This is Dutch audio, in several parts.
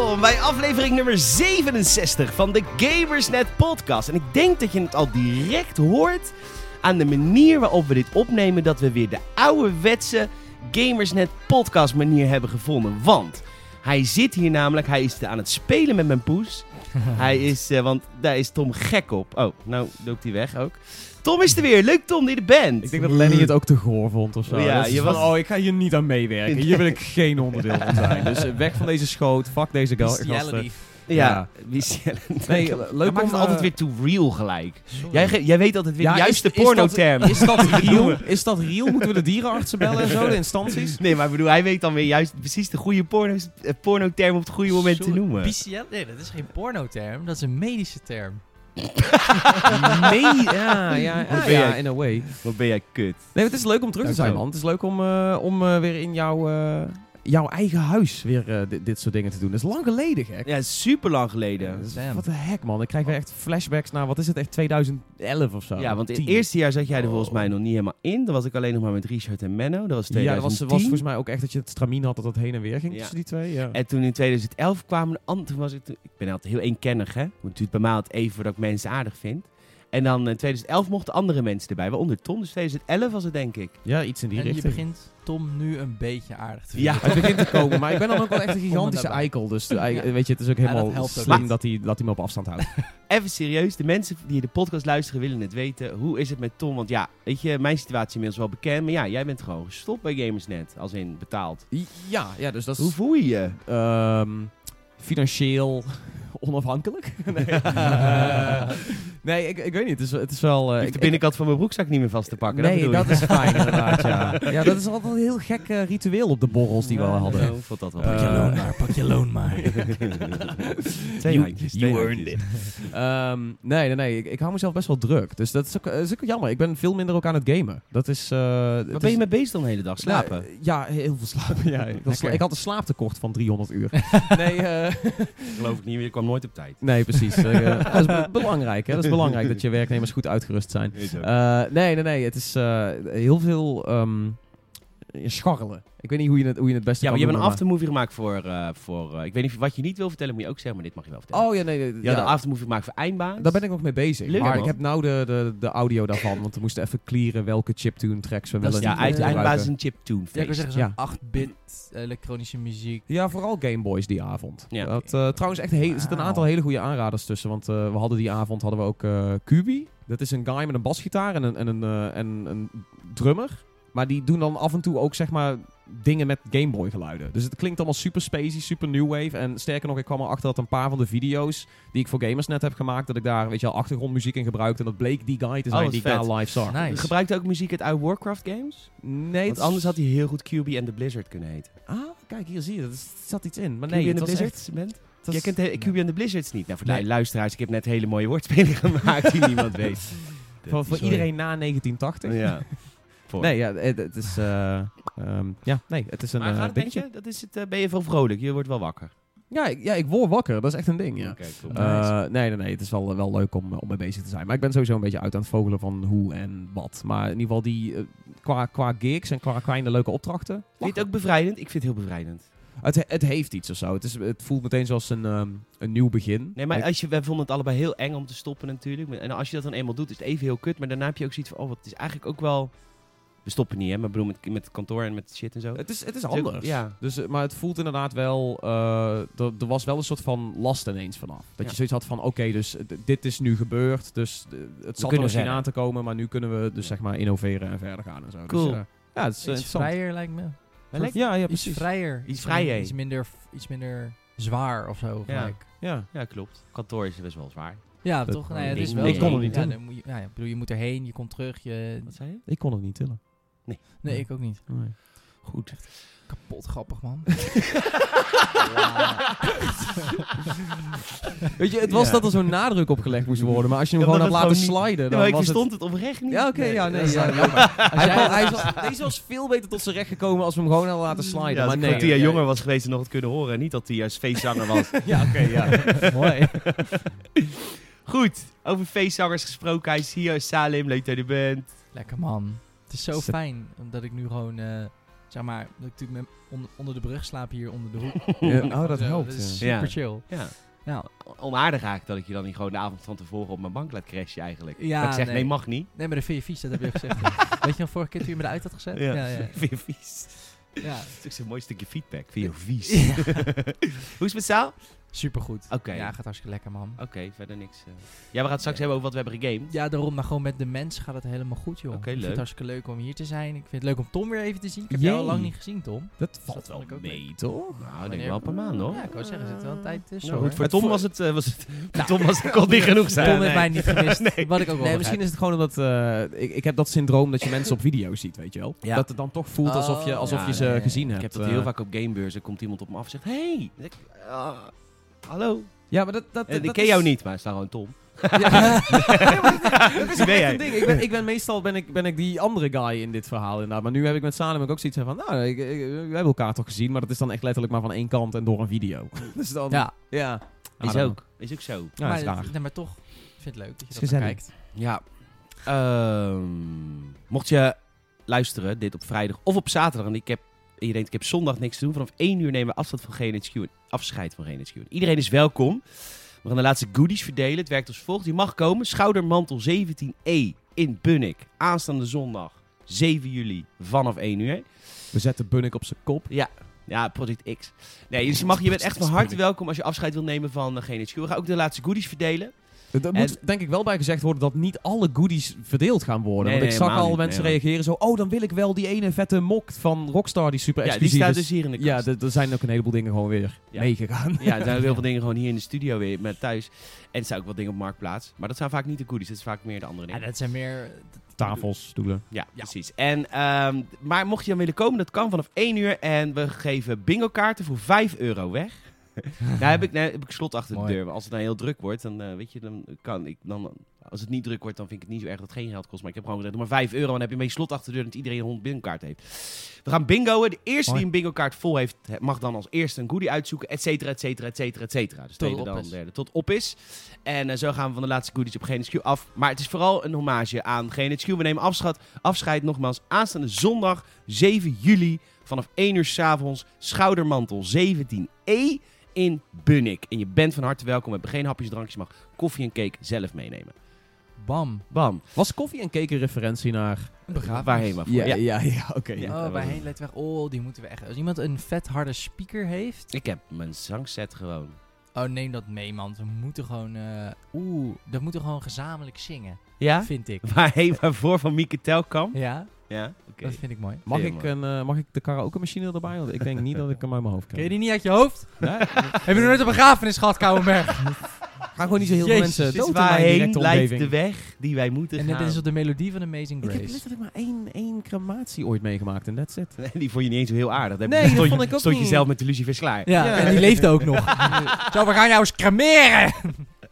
Welkom bij aflevering nummer 67 van de Gamersnet podcast. En ik denk dat je het al direct hoort aan de manier waarop we dit opnemen... dat we weer de ouderwetse Gamersnet podcast manier hebben gevonden. Want hij zit hier namelijk, hij is aan het spelen met mijn poes. hij is, eh, want daar is Tom gek op. Oh, nou loopt hij weg ook. Tom is er weer. Leuk Tom, je er bent. Ik denk dat Lenny het ook te goor vond of zo. Ja, je van, oh, ik ga hier niet aan meewerken. Hier wil ik geen onderdeel van zijn. Dus eh, weg van deze schoot, fuck deze ga- gasten. Ja, Ja. Nee, leuk maakt om... het altijd eh, weer too real gelijk. Jij, ge- jij weet altijd weer Ja, de juiste is- is dat- pornoterm. Is dat real? Is dat real? Moeten we de dierenartsen bellen en zo, de instanties? Nee, maar ik bedoel, hij weet dan weer juist precies de goede porno, eh, pornoterm op het goede moment te noemen. Bestial- Nee, dat is geen pornoterm, dat is een medische term. Nee, ja, ja, Wat ja, ben ja, jij? in a way. Wat ben jij kut. Nee, het is leuk om terug te zijn, man. Het is leuk om, eh, om weer in jouw, eh, jouw eigen huis weer eh, dit, dit soort dingen te doen. Dat is lang geleden, gek. Ja, super lang geleden. Wat de heck, man. Ik krijg weer echt flashbacks naar, wat is het, echt 2011 of zo? Ja, want in het 10. eerste jaar zat jij er volgens Oh. mij nog niet helemaal in. Dan was ik alleen nog maar met Richard en Menno. Dat was Ja, dat 2010. was, was volgens mij ook echt dat je het stramien had dat het heen en weer ging Ja. tussen die twee. Ja. En toen in 2011 kwamen de anderen. Toen was ik, ik ben altijd heel eenkennig, hè. Het duurt bij mij altijd even voordat ik mensen aardig vind. En dan in 2011 mochten andere mensen erbij, waaronder Tom. Dus 2011 was het, denk ik. ja, iets in die en je begint Tom nu een beetje aardig te Ja. vinden. Het begint te komen, maar ik ben dan ook wel echt een gigantische eikel. Dus de, ei- Ja. weet je, het is ook Ja, dat helemaal slim dat hij, dat hij me op afstand houdt. Even serieus, de mensen die de podcast luisteren willen het weten. Hoe is het met Tom? Want ja, weet je, mijn situatie is inmiddels wel bekend. Maar ja, jij bent gewoon gestopt bij Gamersnet, als in betaald. ja, ja, dus dat is Hoe voel je je? ehm, financieel onafhankelijk. nee, Eh, nee ik, ik weet niet. Het is, het is wel... eh, Ik ik- heb de binnenkant van mijn broekzak niet meer vast te pakken. nee, bedoel dat, is fijn inderdaad, ja. Ja, dat is altijd een heel gek eh, ritueel op de borrels die we Ja, hadden. Zo vond dat wel. Pak je Eh, loon maar, pak je loon maar. Twee You- handjes, you earned handjes. Ehm, nee, nee, nee. Ik, ik hou mezelf best wel druk. Dus dat is ook, dat is ook jammer. Ik ben veel minder ook aan het gamen. Dat is... eh, het ben is- je mee bezig dan de hele dag? Slapen? Nou, ja, heel veel slapen. Ja, ik, had sla- Lekker. ik had een slaaptekort van 300 uur. nee, eh, geloof ik niet meer. Je kwam nooit op tijd. nee, precies. Dat is be- belangrijk. Hè? Dat is belangrijk dat je werknemers goed uitgerust zijn. Eh, nee, nee, nee. Het is eh, heel veel ehm, scharrelen. Ik weet niet hoe je het, hoe je het beste Ja, maar je hebt een aftermovie gemaakt voor... eh, voor eh, ik weet niet wat je niet wil vertellen, moet je ook zeggen. Maar dit mag je wel vertellen. Oh ja, nee. nee ja, een aftermovie gemaakt voor Eindbaan. daar ben ik nog mee bezig. Leuk, maar man. ik heb nou de, de, de audio daarvan. Want we moesten even clearen welke chiptune tracks we Dat is Ja, Eind- eh, Eindbaan is gebruiken. een chiptune Ja, ik wil feest. zeggen, zo'n Ja. 8-bit elektronische muziek. Ja, vooral Gameboys die avond. Ja. Dat, eh, trouwens, echt heel, er zitten een aantal hele goede aanraders tussen. Want eh, we hadden die avond hadden we ook eh Kubi. Dat is een guy met een basgitaar en een, en een, eh, en een drummer. Maar die doen dan af en toe ook zeg maar dingen met Gameboy geluiden. Dus het klinkt allemaal super spacey, super new wave. En sterker nog, ik kwam erachter dat een paar van de video's die ik voor Gamersnet heb gemaakt, dat ik daar, weet je wel, achtergrondmuziek in gebruikte. En dat bleek die guy te Oh, zijn wat die vet. ik daar live zag. Nice. Gebruikt hij ook muziek uit oude Warcraft games? Nee, Want anders had hij heel goed QB and the Blizzard kunnen heten. Ah, kijk, hier zie je. Er zat iets in. Maar QB nee, and het the was Blizzard echt... was- Jij kent de, QB and the Blizzards niet. Nou, voor de Nee. luisteraars, ik heb net hele mooie woordspelen gemaakt die niemand weet. Voor, voor iedereen na 1980. Ja. Voor. Nee, ja, het, het is... eh, ehm, ja, nee, het is een maar eh, gaat het? Dat is het, eh, ben je wel vrolijk? Je wordt wel wakker. Ja, ik, ja, ik word wakker. Dat is echt een ding, ja. Cool. Nee, nee, nee. Het is wel, wel leuk om, om mee bezig te zijn. Maar ik ben sowieso een beetje uit aan het vogelen van hoe en wat. Maar in ieder geval die... qua, qua gigs en qua kleine leuke opdrachten. Vind je het ook bevrijdend? Ik vind het heel bevrijdend. Het, het heeft iets of zo. Het, is, het voelt meteen zoals een, ehm, een nieuw begin. Nee, maar als je, wij vonden het allebei heel eng om te stoppen natuurlijk. En als je dat dan eenmaal doet, is het even heel kut. Maar daarna heb je ook zoiets van, oh, wat het is eigenlijk ook wel... We stoppen niet, hè? Maar bedoel, met, met het kantoor en met shit en zo. het, is, het is anders. Ja. Dus, eh, maar het voelt inderdaad wel... eh, er, er was wel een soort van last ineens vanaf. Dat Ja. je zoiets had van... Oké, dus d- dit is nu gebeurd. Dus eh, het zat er kunnen misschien aan te komen. Maar nu kunnen we dus zeg maar innoveren en verder gaan en zo. Cool. Dus, eh, ja, het is eh, Iets vrijer lijkt me. Ja, ja, Iets precies. vrijer. Iets vrijer. Iets minder, iets minder zwaar of zo. Ja. gelijk. Ja. Ja, klopt. Kantoor is best wel zwaar. Ja, Dat- toch? Ja, het is wel ik kon het niet ja, doen. dan moet je, ja, bedoel, je moet erheen, je komt terug. Je... Wat zei je? Ik kon het niet tillen. Nee, ik ook niet. Nee. Goed. Kapot grappig, man. Weet je, het was Ja. dat er zo'n nadruk op gelegd moest worden. Maar als je hem Ja, gewoon maar had dat laten gewoon sliden, Ja, dan maar ik was verstond het oprecht niet. het... Ja, oké, ja, nee. ja, ja. Als Hij, jij- kwam- hij was, deze was veel beter tot zijn recht gekomen als we hem gewoon hadden laten sliden. Ja, als maar ik nee. van tien jaar ja, jonger was geweest en nog het kunnen horen. Niet dat hij juist feestzanger was. Ja, oké, ja. Mooi. Goed, over feestzangers gesproken. Hij is hier. Salim, leuk dat je er bent. Lekker, man. Het is zo Zet- fijn, omdat ik nu gewoon... eh, zeg maar, dat ik natuurlijk met, onder, onder de brug slaap hier onder de hoek. Ja, oh, dat Zo, helpt. Dat is ja. super Ja. chill. Ja. Ja. Onaardig eigenlijk dat ik je dan niet gewoon de avond van tevoren op mijn bank laat crashen eigenlijk. Ja, dat ik zeg, nee. nee. mag niet. Nee, maar de vind je vies, dat heb je gezegd. Weet je nog vorige keer toen je me eruit had gezet? Ja, ja. ja. vind je vies. ja. Dat is ook zo'n mooi stukje feedback. Vind je vies. Ja. Hoe is het met Saal? Supergoed. Oké. Ja, gaat hartstikke lekker, man. Oké, verder niks. eh. Ja, we gaan het straks hebben over wat we hebben gegamed. Ja, daarom, maar gewoon met de mensen gaat het helemaal goed, joh. Oké, ik vind leuk. het hartstikke leuk om hier te zijn. Ik vind het leuk om Tom weer even te zien. Ik heb jou al lang niet gezien, Tom. Dat valt Dat wel ik ook mee, toch? Nou, ik denk wel een paar maanden hoor. Ja, ik wou zeggen, er zit wel een tijd tussen. Nou, goed, voor Tom was het, eh, was het, voor Tom was het kon niet genoeg zijn. Tom Nee. heeft mij niet gemist. Nee. Wat ik ook wel Nee, misschien is het gewoon omdat eh, ik, ik heb dat syndroom dat je mensen op video ziet, weet je wel. Ja. Dat het dan toch voelt alsof je, Oh, alsof ja, je ze gezien Ik hebt. heb dat eh. heel vaak op gamebeurzen. Komt iemand op me af en zegt, hey. Ik, hallo. Ja, maar dat, dat, En ik dat ken is- jou niet, maar het gewoon Tom. Ja. dat is echt jij? een ding. Ik ben, ik ben meestal ben ik, ben ik die andere guy in dit verhaal inderdaad. Maar nu heb ik met Salem ook zoiets van, nou, ik, ik- we hebben elkaar toch gezien, maar dat is dan echt letterlijk maar van één kant en door een video. dus dan, Ja, ja. Is Ah, ook. Is ook zo. Ja, maar, is raar. nee, maar toch, ik vind het leuk dat je Is dat kijkt. Ja. Ehm, mocht je luisteren, dit op vrijdag of op zaterdag. En ik heb, en je denkt, ik heb zondag niks te doen. Vanaf 1 uur nemen we afstand van GNHQ. en Afscheid van GNHQ. Iedereen is welkom. We gaan de laatste goodies verdelen. Het werkt als volgt. Je mag komen. Schoudermantel 17E in Bunnik. Aanstaande zondag 7 juli vanaf 1 uur. We zetten Bunnik op zijn kop. Ja, Project X. Nee, dus je, mag, je bent echt van harte welkom als je afscheid wil nemen van uh. We gaan ook de laatste goodies verdelen. Er En- moet denk ik wel bij gezegd worden dat niet alle goodies verdeeld gaan worden. Nee, Want nee, ik zag al niet. mensen Nee, reageren zo... Oh, dan wil ik wel die ene vette mok van Rockstar die super Ja, die exclusief staat is. dus hier in de Ja, kast. d- er zijn ook een heleboel dingen gewoon weer Ja. meegegaan. Ja, er zijn ook heel veel dingen gewoon hier in de studio weer met thuis. En er zijn ook wat dingen op Marktplaats. Maar dat zijn vaak niet de goodies. Dat is vaak meer de andere Ja, dingen. dat zijn meer... Tafels, stoelen. Ja, Ja. precies. En, ehm, maar mocht je dan willen komen, dat kan vanaf 1 uur. En we geven bingo kaarten voor 5 euro weg. Daar heb ik, nou, heb ik slot achter Mooi. de deur. Maar als het dan heel druk wordt, dan eh, weet je, dan kan ik dan. Als het niet druk wordt, dan vind ik het niet zo erg dat het geen geld kost. Maar ik heb gewoon gezegd, maar 5 euro. En dan heb je mee slot achter de deur dat iedereen een 100 bingo kaart heeft. We gaan bingoen. De eerste Mooi. die een bingo kaart vol heeft, mag dan als eerste een goodie uitzoeken. Et cetera, et cetera, et cetera, et cetera. Dus Tot tweede op dan, is. derde tot op is. En eh, zo gaan we van de laatste goodies op GNHQ af. Maar het is vooral een hommage aan GNHQ. We nemen afscheid, afscheid nogmaals aanstaande zondag 7 juli vanaf 1 uur s'avonds. Schoudermantel 17E in Bunnik. En je bent van harte welkom. We hebben geen hapjes, drankjes. Je mag koffie en cake zelf meenemen. Bam. Bam. Was koffie en cake een referentie naar... Een begrafenis. Waarheen maar voor. Ja, Ja. ja, ja, oké. Ja. Oh, dat bij was Heen weg. Oh, die moeten we echt... Als iemand een vet harde speaker heeft... Ik heb mijn zangset gewoon. Oh, neem dat mee, man. We moeten gewoon... eh, Oeh, dat moeten we gewoon gezamenlijk zingen. Ja? Vind ik. Waarheen waarvoor van Mieke Telkamp? Ja, Ja, oké. dat vind ik mooi. Mag, Heel ik een, eh, mag ik de karaoke machine erbij? Want ik denk niet dat ik hem uit mijn hoofd Ken je krijg. die niet uit je hoofd? Nee? Heb je nog nooit een begrafenis gehad, Kouwenberg? Ga gewoon niet zo heel veel Jezus, mensen dood in mijn waarheen directe leidt omgeving. de weg die wij moeten en gaan? dit is op de melodie van Amazing Ik heb Grace. letterlijk maar één, één crematie ooit meegemaakt en that's it. Nee, die vond je niet eens zo heel aardig. Dan Nee, heb je- dat vond je, ik ook stond je zelf met de lucifers klaar. Ja, Ja. en die leefde ook nog. Zo, we gaan jou eens cremeren!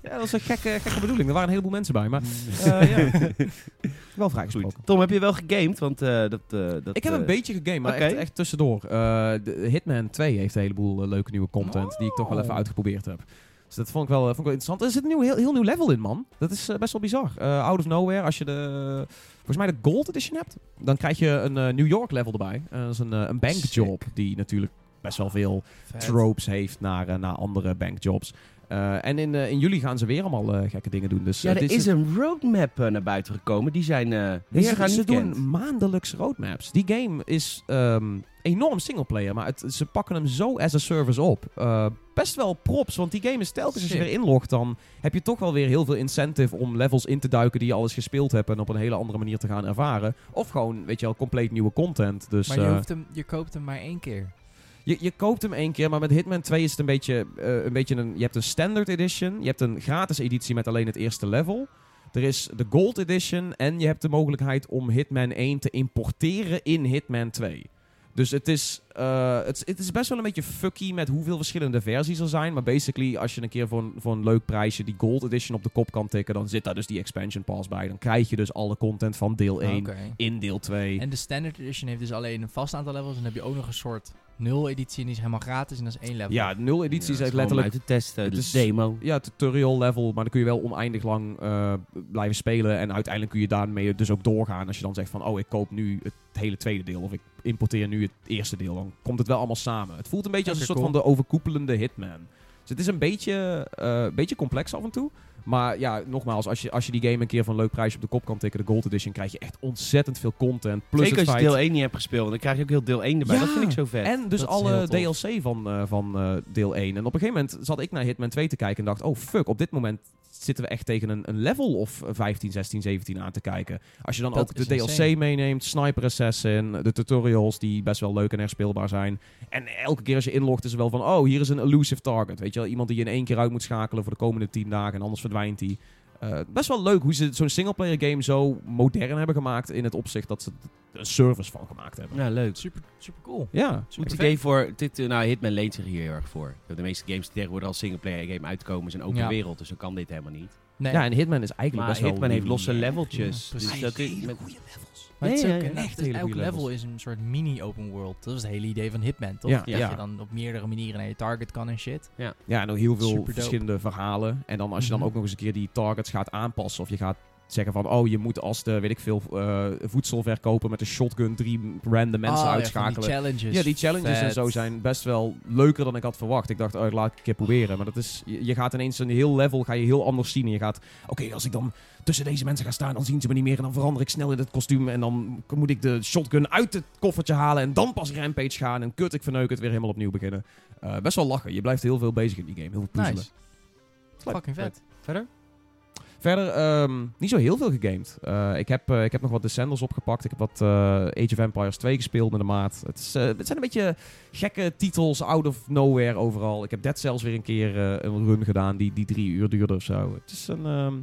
Ja, dat was een gekke, gekke bedoeling. Er waren een heleboel mensen bij, maar eh, ja. Wel vrijgesproken. Goed. Tom, heb je wel gegamed? Want eh, dat, eh, dat... Ik heb eh, een beetje gegamed, maar oké. echt, echt tussendoor. Eh, de Hitman 2 heeft een heleboel eh, leuke nieuwe content die ik toch wel even Oh. uitgeprobeerd heb. Dus dat vond ik wel, eh, vond ik wel interessant. Er zit een nieuw, heel, heel nieuw level in, man. Dat is eh, best wel bizar. Eh, out of nowhere, als je de, volgens mij de Gold Edition hebt, dan krijg je een eh, New York level erbij. Eh, dat is een, eh, een bankjob die natuurlijk best wel veel tropes heeft naar, eh, naar andere bankjobs. Eh, en in, eh, in juli gaan ze weer allemaal eh, gekke dingen doen. Dus, Ja, er is een roadmap naar buiten gekomen. Die zijn eh heel ze, gaan ze doen kent. maandelijks roadmaps. Die game is ehm, enorm singleplayer, maar het, ze pakken hem zo as a service op. Eh, best wel props, want die game is telkens als je weer inlogt, dan heb je toch wel weer heel veel incentive om levels in te duiken die je al eens gespeeld hebt en op een hele andere manier te gaan ervaren. Of gewoon, weet je wel, compleet nieuwe content. Dus Maar je, hoeft hem, je koopt hem maar één keer. Je, je koopt hem één keer, maar met Hitman 2 is het een beetje, eh, een beetje een... Je hebt een standard edition, je hebt een gratis editie met alleen het eerste level. Er is de gold edition en je hebt de mogelijkheid om Hitman 1 te importeren in Hitman 2. Dus het is, eh, het, het is best wel een beetje fucky met hoeveel verschillende versies er zijn. Maar basically, als je een keer voor een, voor een leuk prijsje die gold edition op de kop kan tikken, dan zit daar dus die expansion pass bij. Dan krijg je dus alle content van deel 1 Oké. in deel 2. En de Standard Edition heeft dus alleen een vast aantal levels. En dan heb je ook nog een soort nul editie en die is helemaal gratis en dat is één level. Ja, nul Ja, het is gewoon letterlijk uit te testen, het de is- demo. ja, tutorial level, maar dan kun je wel oneindig lang eh, blijven spelen. En uiteindelijk kun je daarmee dus ook doorgaan. Als je dan zegt van, oh, ik koop nu het hele tweede deel. Of ik importeer nu het eerste deel. Dan komt het wel allemaal samen. Het voelt een beetje als een soort van de overkoepelende Hitman. Dus het is een beetje, eh, een beetje complex af en toe. Maar ja, nogmaals, als je, als je die game een keer van een leuk prijsje op de kop kan tikken, de Gold Edition, krijg je echt ontzettend veel content. Plus Zeker het als je deel 1 niet hebt gespeeld. Dan krijg je ook heel deel 1 erbij. Ja. Dat vind ik zo vet. En dus Dat alle. DLC van, eh, van eh, deel 1. En op een gegeven moment zat ik naar Hitman 2 te kijken en dacht... Oh fuck, op dit moment zitten we echt tegen een, een level of 15, 16, 17 aan te kijken. Als je dan Dat ook de DLC meeneemt, Sniper Assassin, de tutorials die best wel leuk en herspeelbaar zijn. En elke keer als je inlogt is er wel van... Oh, hier is een elusive target. Weet je wel, iemand die je in één keer uit moet schakelen voor de komende 10 dagen en anders verdwijnt die. Eh, best wel leuk hoe ze zo'n singleplayer game zo modern hebben gemaakt in het opzicht dat ze er een service van gemaakt hebben. Ja, leuk. Super, super cool. Ja, Goed vet. idee voor... Dit, eh, nou, Hitman leent zich hier heel erg voor. De meeste games die tegenwoordig als singleplayer game uitkomen zijn open Ja. wereld. Dus dan kan dit helemaal niet. Nee, ja, en Hitman is eigenlijk Maar best wel... Hitman heeft losse leveltjes. Ja, dus dat is met, goede levels. Maar het is ook ja, een- ja. echt, hele elk level levels. is een soort mini-open world. Dat is het hele idee van Hitman, toch? Ja, dat ja. je dan op meerdere manieren naar je target kan en shit. Ja, en ook heel veel verschillende verhalen. En dan als je dan Mhm. ook nog eens een keer die targets gaat aanpassen. Of je gaat zeggen van, oh, je moet als de, weet ik veel, eh voedselverkoper met een shotgun drie random mensen ja, van uitschakelen. die challenges. Ja, die challenges en zo zijn best wel leuker dan ik had verwacht. Ik dacht, oh, laat ik een keer proberen. Maar dat is, je, je gaat ineens een heel level ga je heel anders zien. En je gaat, oké, als ik dan tussen deze mensen ga staan, dan zien ze me niet meer. En dan verander ik snel in het kostuum. En dan moet ik de shotgun uit het koffertje halen. En dan pas rampage gaan. En kut, ik verneuk het weer helemaal opnieuw beginnen. Eh, best wel lachen. Je blijft heel veel bezig in die game. Heel veel puzzelen. Nice. Fucking vet. verder? Verder, ehm, niet zo heel veel gegamed. Eh, ik, heb, eh, ik heb nog wat Descenders opgepakt. Ik heb wat eh, Age of Empires 2 gespeeld met de maat. Het, is, eh, het zijn een beetje gekke titels, out of nowhere overal. Ik heb Dead Cells weer een keer eh, een run gedaan die, die drie uur duurde of zo. Het is een... ehm,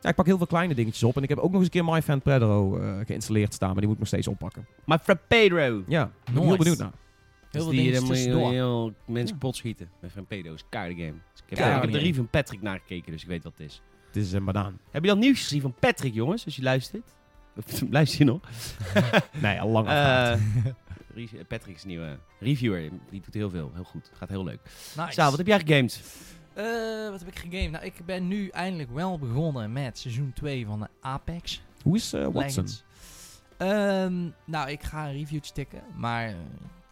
ja, ik pak heel veel kleine dingetjes op. En ik heb ook nog eens een keer My Fan Pedro eh, geïnstalleerd staan. Maar die moet ik nog steeds oppakken. Maar Frapedro. Ja, ik ben Nice. heel benieuwd naar. Heel veel die, dingen dan moet je tussendoor. heel mensen Ja. kapot schieten. Met Frappedo's. Keiharde game. Dus ik heb, ik heb de review van Patrick nagekeken, dus ik weet wat het is. Het is een banaan. Heb je dat nieuws gezien van Patrick, jongens? Als je luistert. Of, Luister je nog? Nee, al lang afgehaald. Eh, Re- Patrick is een nieuwe reviewer. Die doet heel veel. Heel goed. Gaat heel leuk. Nice. Wat heb jij gegamed? Eh, wat heb ik gegamed? Nou, ik ben nu eindelijk wel begonnen met seizoen 2 van de Apex Hoe is eh, Watson? Ehm, nou, ik ga een reviewtje tikken, maar eh,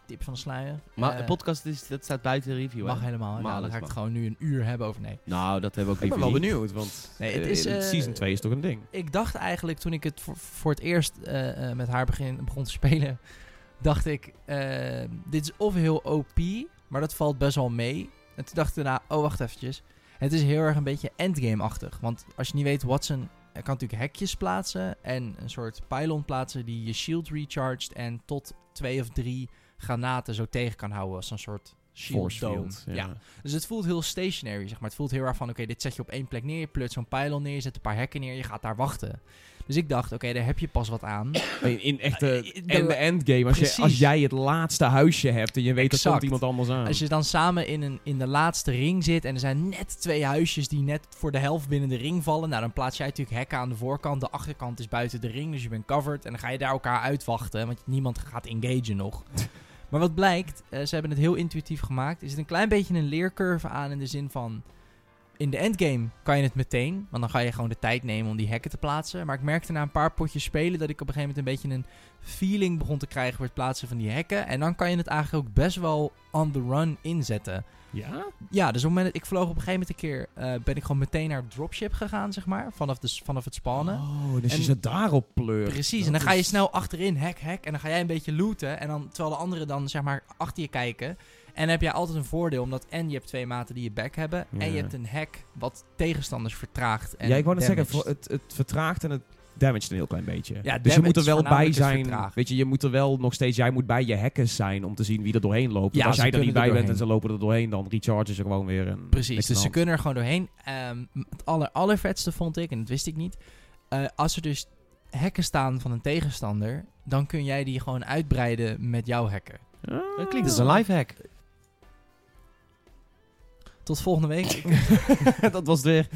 tip van de sluier. Maar Eh, de podcast is, dat staat buiten de review. hè? mag helemaal. Mag Nou, dan ga ik het gewoon nu een uur hebben over nee. Nou, dat hebben we ook Ik ben wel benieuwd, want Nee, het eh, is, eh, eh, season 2 is toch een ding? Ik dacht eigenlijk toen ik het voor, voor het eerst eh, eh, met haar begin, begon te spelen, dacht ik, eh, dit is of heel OP, maar dat valt best wel mee. En toen dacht ik daarna, oh wacht eventjes, het is heel erg een beetje endgame-achtig. Want als je niet weet, Watson kan natuurlijk hekjes plaatsen en een soort pylon plaatsen die je shield recharged en tot twee of drie granaten zo tegen kan houden als een soort shield dome. Ja. Ja. Dus het voelt heel stationary, zeg maar. Het voelt heel erg van, oké, dit zet je op één plek neer, je pleurt zo'n pylon neer, je zet een paar hekken neer, je gaat daar wachten. Dus ik dacht, oké, daar heb je pas wat aan. In, in echte Eh, de- en de endgame. Als, je, als jij het laatste huisje hebt en je weet dat komt iemand anders aan. Als je dan samen in, een, in de laatste ring zit en er zijn net twee huisjes die net voor de helft binnen de ring vallen, nou dan plaats jij natuurlijk hekken aan de voorkant, de achterkant is buiten de ring, dus je bent covered en dan ga je daar elkaar uitwachten, want niemand gaat engagen nog. Maar wat blijkt, eh, ze hebben het heel intuïtief gemaakt. Er zit een klein beetje een leercurve aan in de zin van... In de endgame kan je het meteen, want dan ga je gewoon de tijd nemen om die hekken te plaatsen. Maar ik merkte na een paar potjes spelen dat ik op een gegeven moment een beetje een feeling begon te krijgen voor het plaatsen van die hekken. En dan kan je het eigenlijk ook best wel on the run inzetten. Ja? Ja, dus op het moment dat ik vloog op een gegeven moment een keer, eh, ben ik gewoon meteen naar dropship gegaan, zeg maar. Vanaf, de, vanaf het spannen. Oh, dus En- je zit daarop pleurt. Precies, en dan ga je snel achterin, hek, hek. En dan ga jij een beetje looten. En dan, terwijl de anderen dan zeg maar achter je kijken. En dan heb jij altijd een voordeel, omdat en je hebt twee maten die je back hebben. En je hebt een hack wat tegenstanders vertraagt. En ja, ik wou net zeggen, het, het vertraagt en het damaged een heel klein beetje. Ja, dus je moet er damage wel bij zijn. Weet je, je moet er wel nog steeds, jij moet bij je hackers zijn om te zien wie er doorheen loopt. Ja, als jij er niet bij er bent en ze lopen er doorheen, dan rechargen ze gewoon weer. En Precies, dus ze kunnen er gewoon doorheen. Ehm, het aller, allervetste vond ik, en dat wist ik niet. eh, als er dus hekken staan van een tegenstander, dan kun jij die gewoon uitbreiden met jouw hekken. Ah. Dat klinkt als een lifehack. Tot volgende week. dat was het weer.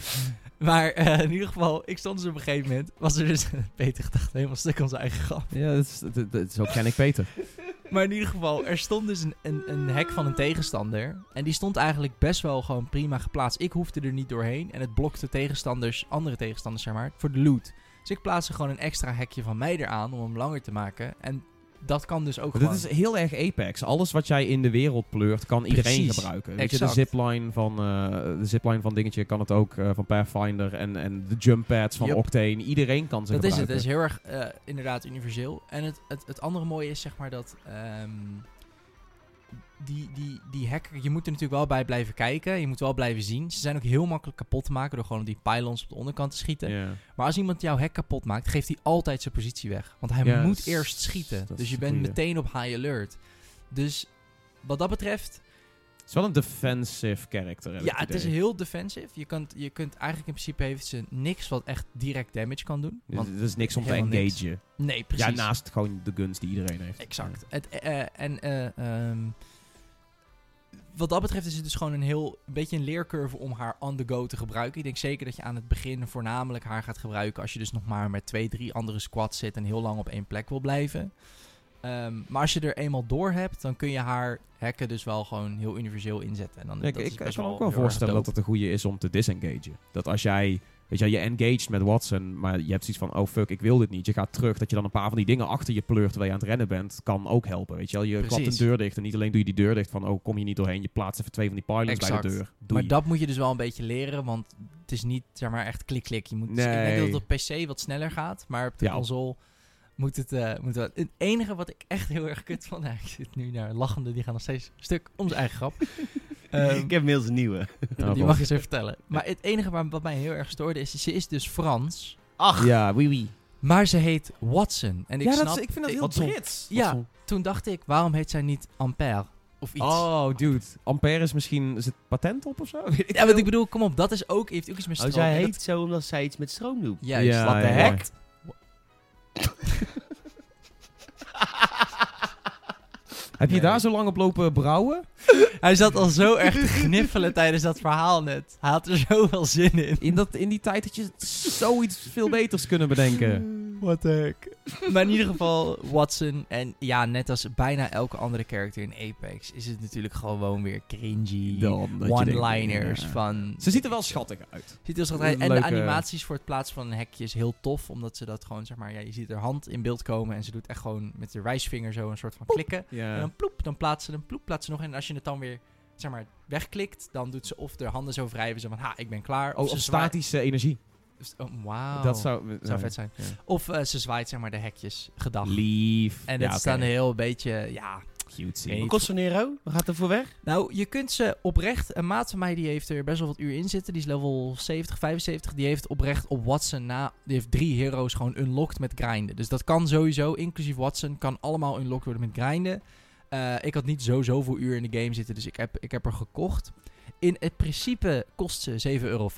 Maar eh, in ieder geval, ik stond dus op een gegeven moment. Was er dus. Peter gedacht helemaal stuk aan zijn eigen grap. Ja, dat is, dat, dat- zo ken ik Peter. Maar in ieder geval, er stond dus een, een, een hek van een tegenstander. En die stond eigenlijk best wel gewoon prima geplaatst. Ik hoefde er niet doorheen. En het blokte tegenstanders, andere tegenstanders zeg maar, voor de loot. Dus ik plaatste gewoon een extra hekje van mij eraan om hem langer te maken. En dat kan dus ook Maar gewoon... Dit is heel erg Apex. Alles wat jij in de wereld pleurt, kan iedereen gebruiken. Weet je, de zipline van, eh, de zipline van dingetje kan het ook, eh, van Pathfinder. En, en de jump pads van. Octane. Iedereen kan ze Dat is het. gebruiken. Het is heel erg eh, inderdaad universeel. En het, het, het andere mooie is zeg maar dat ehm, die, die, die hacker, je moet er natuurlijk wel bij blijven kijken. Je moet wel blijven zien. Ze zijn ook heel makkelijk kapot te maken door gewoon die pylons op de onderkant te schieten. Maar als iemand jouw hek kapot maakt, geeft hij altijd zijn positie weg. Want hij moet eerst schieten. Dus je bent goeie. meteen op high alert. Dus wat dat betreft, Het is wel een defensive character. ja, het is heel defensive. Je kunt, je kunt eigenlijk in principe heeft ze niks wat echt direct damage kan doen. Dus Want er is niks om te engagen. nee, precies. Ja, naast gewoon de guns die iedereen heeft. Exact. Het, eh, eh, en eh, ehm, wat dat betreft is het dus gewoon een heel een beetje een leercurve om haar on the go te gebruiken. Ik denk zeker dat je aan het begin voornamelijk haar gaat gebruiken als je dus nog maar met twee, drie andere squads zit en heel lang op één plek wil blijven. Ehm, maar als je er eenmaal door hebt, dan kun je haar hacken dus wel gewoon heel universeel inzetten. En dan, ik, dat is ik, kan ook wel voorstellen dat het een goede is om te disengagen. Dat als jij, weet je, je engaged met Watson, maar je hebt zoiets van, oh fuck, ik wil dit niet. Je gaat terug, dat je dan een paar van die dingen achter je pleurt terwijl je aan het rennen bent, kan ook helpen. Weet je wel, je klapt een deur dicht en niet alleen doe je die deur dicht van, oh kom je niet doorheen, je plaatst even twee van die pylons bij de deur. Maar dat moet je dus wel een beetje leren, want het is niet zeg maar echt klik-klik. Je moet, Ik Nee. denk dat het op PC wat sneller gaat, maar op de Ja. console moet het, eh, moet wel. Het enige wat ik echt heel erg kut vond, nou, ik zit nu naar lachende, die gaan nog steeds stuk om zijn eigen grap. Ehm, ik heb inmiddels een nieuwe. Oh, die mag je eens even vertellen. Maar het enige waar, wat mij heel erg stoorde is, ze is dus Frans, Ach, Ja, oui, oui. maar ze heet Watson. En ik ja, snap, dat is, ik vind dat heel Watson. Brits. Ja. Watson. toen dacht ik, waarom heet zij niet Ampère of iets? Oh, dude. Ampère is misschien, is het patent op of zo? Ja, want ik bedoel, kom op, dat is ook, heeft ook iets met oh, stroom. zij En heet dat- zo omdat zij iets met stroom doet. Juist. Ja, Wat de ja, hek? Heb je Nee. daar zo lang op lopen brouwen? Hij zat al zo erg te gniffelen tijdens dat verhaal net. Hij had er zoveel zin in. In, dat, in die tijd had je zoiets veel beters kunnen bedenken. What the heck. Maar in ieder geval, Watson. En ja, net als bijna elke andere character in Apex, is het natuurlijk gewoon weer cringy. One-liners ja. van... Ze ziet er wel schattig uit. Ziet er zo uit. En Leuke- de animaties voor het plaatsen van een hekje is heel tof. Omdat ze dat gewoon, zeg maar, ja, je ziet haar hand in beeld komen. En ze doet echt gewoon met de wijsvinger zo een soort van klikken. En dan ploep, dan plaatst ze hem, ploep, plaatst ze nog. En als je het dan weer, zeg maar, wegklikt, dan doet ze of de handen zo wrijven. Zo van, ha, ik ben klaar. Oh, ze of statische energie. Oh, wauw. Dat zou, Zou vet zijn. Ja. Of eh, ze zwaait, zeg maar, de hekjes. Gedag. Lief. En dat ja, is dan oké. heel een beetje, ja... Cutesy. Nee. Wat kost zo'n Nero? Waar gaat er voor weg? Nou, je kunt ze oprecht... Een maat van mij, die heeft er best wel wat uur in zitten. Die is level 70, 75. Die heeft oprecht op Watson na... Die heeft drie heroes gewoon unlocked met grinden. Dus dat kan sowieso, inclusief Watson, kan allemaal unlocked worden met grinden. Eh, ik had niet zo zoveel uur in de game zitten, dus ik heb, ik heb er gekocht. In het principe kost ze 7,50 euro,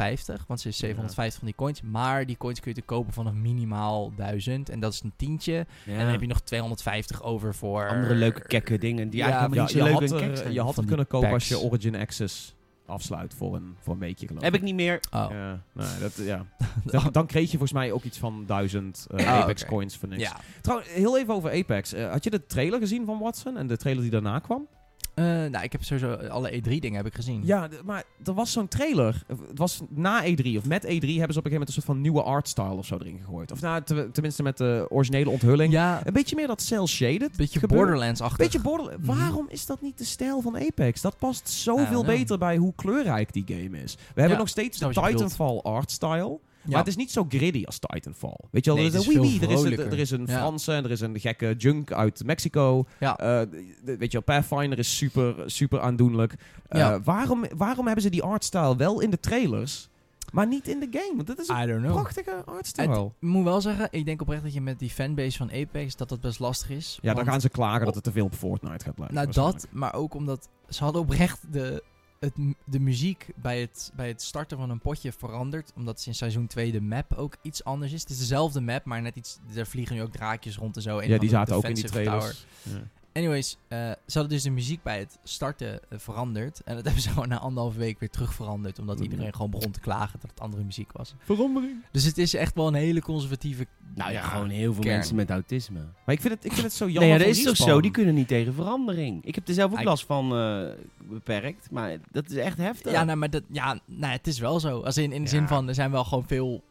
want ze is 750 van die coins. Maar die coins kun je te kopen vanaf minimaal 1000 en dat is een tientje. En dan heb je nog 250 over voor... andere leuke kekke dingen die Ja, eigenlijk niet zo had, leuk er- zijn. je had het kunnen kopen als je Origin Access afsluit voor een, voor een weekje geloof Heb ik niet meer. Oh. Ja, nee, dat, ja. dan, dan kreeg je volgens mij ook iets van 1000 eh, Oh, Apex coins voor niks. Ja. Trouwens, heel even over Apex. Eh, had je de trailer gezien van Watson en de trailer die daarna kwam? Eh, nou, ik heb sowieso alle E3 dingen heb ik gezien. Ja, maar er was zo'n trailer. Eh, Het was na E3 of met E3 hebben ze op een gegeven moment een soort van nieuwe artstyle of zo erin gegooid. Of nou, te- tenminste met de originele onthulling. Ja, Een beetje meer dat cel-shaded. beetje. Borderlands-achtig. Beetje border. Mhm. Waarom is dat niet de stijl van Apex? Dat past zoveel know. beter bij hoe kleurrijk die game is. We hebben nog steeds de. Titanfall artstyle. Ja. Maar het is niet zo gritty als Titanfall. Weet je wel, Nee, er is een wee er, is een, er is een Ja. Franse en er is een gekke junk uit Mexico. Ja. Eh, weet je wel, Pathfinder is super, super aandoenlijk. Eh, waarom, waarom hebben ze die artstyle wel in de trailers, maar niet in de game? Want dat is een prachtige artstyle. ik moet wel zeggen, ik denk oprecht dat je met die fanbase van Apex, dat dat best lastig is. Ja, dan gaan ze klagen dat het te veel op Fortnite gaat lijken. Nou, dat, maar ook omdat ze hadden oprecht de, het, de muziek bij het, bij het starten van een potje veranderd. Omdat in seizoen 2 de map ook iets anders is. Het is dezelfde map, maar net iets. Er vliegen nu ook draakjes rond en zo. Ja, die zaten ook in die trailers. Ja. Anyways, eh, ze hadden dus de muziek bij het starten eh, veranderd. En dat hebben ze gewoon na anderhalve week weer terug veranderd. Omdat iedereen gewoon begon te klagen dat het andere muziek was. Verandering. Dus het is echt wel een hele conservatieve... Nou ja, gewoon heel veel kern. mensen met autisme. Maar ik vind het, ik vind het zo jammer Nee, ja, dat is toch zo. Die kunnen niet tegen verandering. Ik heb er zelf ook last van eh, beperkt. Maar dat is echt heftig. Ja, nou, maar dat, ja, nou, het is wel zo. Als in, in de zin van, er zijn wel gewoon veel...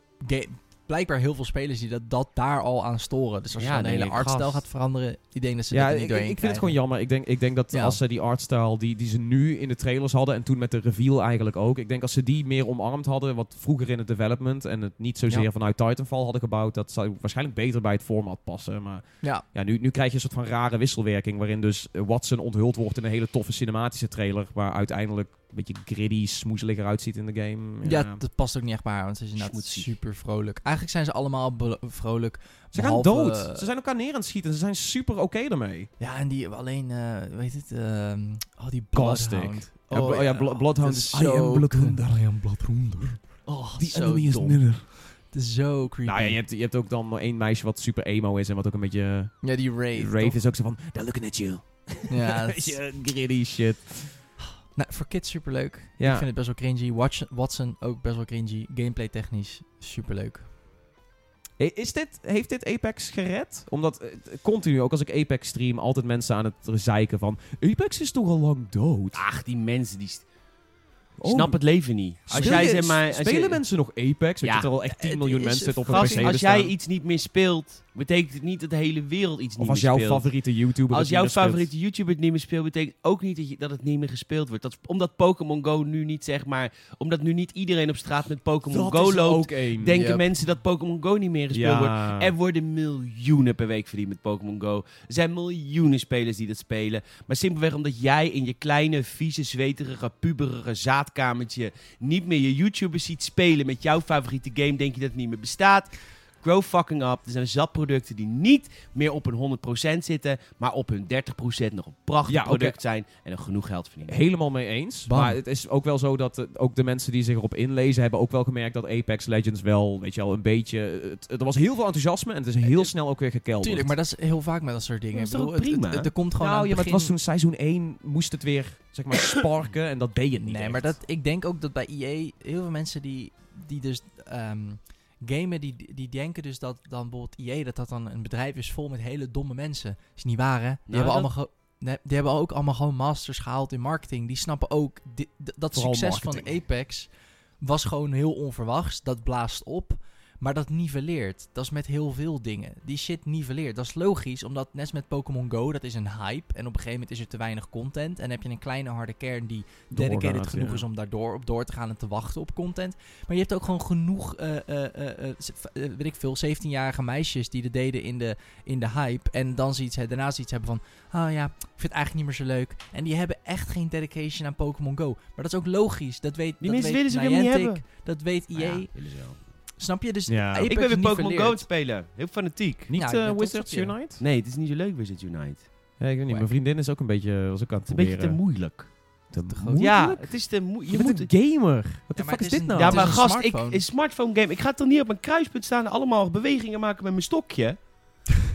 Blijkbaar heel veel spelers die dat, dat daar al aan storen. Dus als je Ja, dan de denk hele artstijl gaat veranderen, die denken dat ze Ja, dit er ik, ik vind het gewoon jammer. Ik denk, ik denk dat Ja. als ze die artstyle die, die ze nu in de trailers hadden en toen met de reveal eigenlijk ook. Ik denk als ze die meer omarmd hadden, wat vroeger in het development en het niet zozeer Ja. vanuit Titanfall hadden gebouwd, dat zou waarschijnlijk beter bij het format passen. Maar Ja, ja, nu, nu krijg je een soort van rare wisselwerking waarin dus Watson onthuld wordt in een hele toffe cinematische trailer, waar uiteindelijk een beetje gritty, smoezelig uitziet in de game. ja. dat past ook niet echt bij haar, want ze is inderdaad super vrolijk. Eigenlijk zijn ze allemaal vrolijk. Ze gaan behalve, dood. eh, Ze zijn elkaar neer aan het schieten. Ze zijn super oké ermee. Ja, en die alleen, eh weet het, ehm oh die. Bloodhound. Ja, blo- ja, Blo- Bloodhound is- is I am zo Bloodhound. kut. I am Bloodhound. Oh, Die zo enemy is dom. near. Het is zo creepy. Nou ja, je hebt, je hebt ook dan één meisje wat super emo is en wat ook een beetje... Ja, die Wraith. Rave toch? is ook zo van, they're looking at you. Ja, dat is- Beetje gritty shit. Nou, voor kids superleuk. Ja. Ik vind het best wel cringy. Watson, Watson ook best wel cringy. Gameplay technisch superleuk. Hey, Is dit, heeft dit Apex gered? Omdat eh, continu, ook als ik Apex stream, altijd mensen aan het zeiken van... Apex is toch al lang dood? Ach, die mensen die st- Oh, snap het leven niet. Als jij zeg maar... als spelen je- mensen nog Apex? Weet Ja. er al echt 10 Het miljoen is- mensen op een PC als jij iets niet meer speelt, betekent het niet dat de hele wereld iets Of niet als meer jouw speelt. favoriete YouTuber Als jouw niet meer speelt. favoriete YouTuber het niet meer speelt, betekent ook niet dat, je, dat het niet meer gespeeld wordt. Dat, omdat Pokémon Go nu niet, zeg maar, omdat nu niet iedereen op straat met Pokémon Go loopt, denken Yep. mensen dat Pokémon Go niet meer gespeeld wordt. Er worden miljoenen per week verdiend met Pokémon Go. Er zijn miljoenen spelers die dat spelen. Maar simpelweg omdat jij in je kleine, vieze, zweterige, puberige zaadkamertje niet meer je YouTubers ziet spelen met jouw favoriete game, denk je dat het niet meer bestaat. Grow fucking up. Er zijn zat producten die niet meer op hun 100% zitten, maar op hun 30% nog een prachtig Ja, product zijn en nog genoeg geld verdienen. Helemaal mee eens. Bam. Maar het is ook wel zo dat eh, ook de mensen die zich erop inlezen hebben ook wel gemerkt dat Apex Legends wel, weet je wel, een beetje... Het, er was heel veel enthousiasme en het is heel snel ook weer gekelderd. Tuurlijk, maar dat is heel vaak met dat soort dingen. Dat is bedoel, prima? het- het- Er komt gewoon nou, aan ja, het maar het was toen seizoen 1 moest het weer, zeg maar, sparken en dat deed het niet Nee, echt. maar dat, ik denk ook dat bij EA heel veel mensen die, die dus ehm, gamen, die, die denken dus dat dan bijvoorbeeld EA, dat dat dan een bedrijf is vol met hele domme mensen. Is niet waar, hè? Die, Nou, hebben, allemaal nee, die hebben ook allemaal gewoon masters gehaald in marketing. Die snappen ook, dat succes marketing. van Apex was gewoon heel onverwachts. Dat blaast op. Maar dat niveleert. Dat is met heel veel dingen. Die shit niveleert. Dat is logisch, omdat net met Pokémon Go, dat is een hype. En op een gegeven moment is er te weinig content. En heb je een kleine harde kern die dedicated genoeg ja. is om daardoor op door te gaan en te wachten op content. Maar je hebt ook gewoon genoeg, eh, eh, eh, weet ik veel, 17-jarige meisjes die dat deden in de, in de hype. En dan zoiets, hè, daarna zoiets hebben van, oh ja, ik vind het eigenlijk niet meer zo leuk. En die hebben echt geen dedication aan Pokémon Go. Maar dat is ook logisch. Dat weet, Die dat mensen weet willen ze niet hebben. Dat weet. Maar ja, willen ze wel. Snap je? Dus Ja. Apex Ik ben weer Pokémon Go spelen. Heel fanatiek. Niet eh, trots Wizards. Unite? Nee, het is niet zo leuk Wizards Unite. Ja, ik weet niet. Mijn vriendin is ook een beetje, was ook aan het Het is een beetje te moeilijk. Te groot. Ja, het is te moeilijk. Je Je bent moet... een gamer. Wat Ja, de fuck is is dit nou? Ja, maar een gast, smartphone. ik, een smartphone game. Ik ga toch niet op een kruispunt staan en allemaal bewegingen maken met mijn stokje?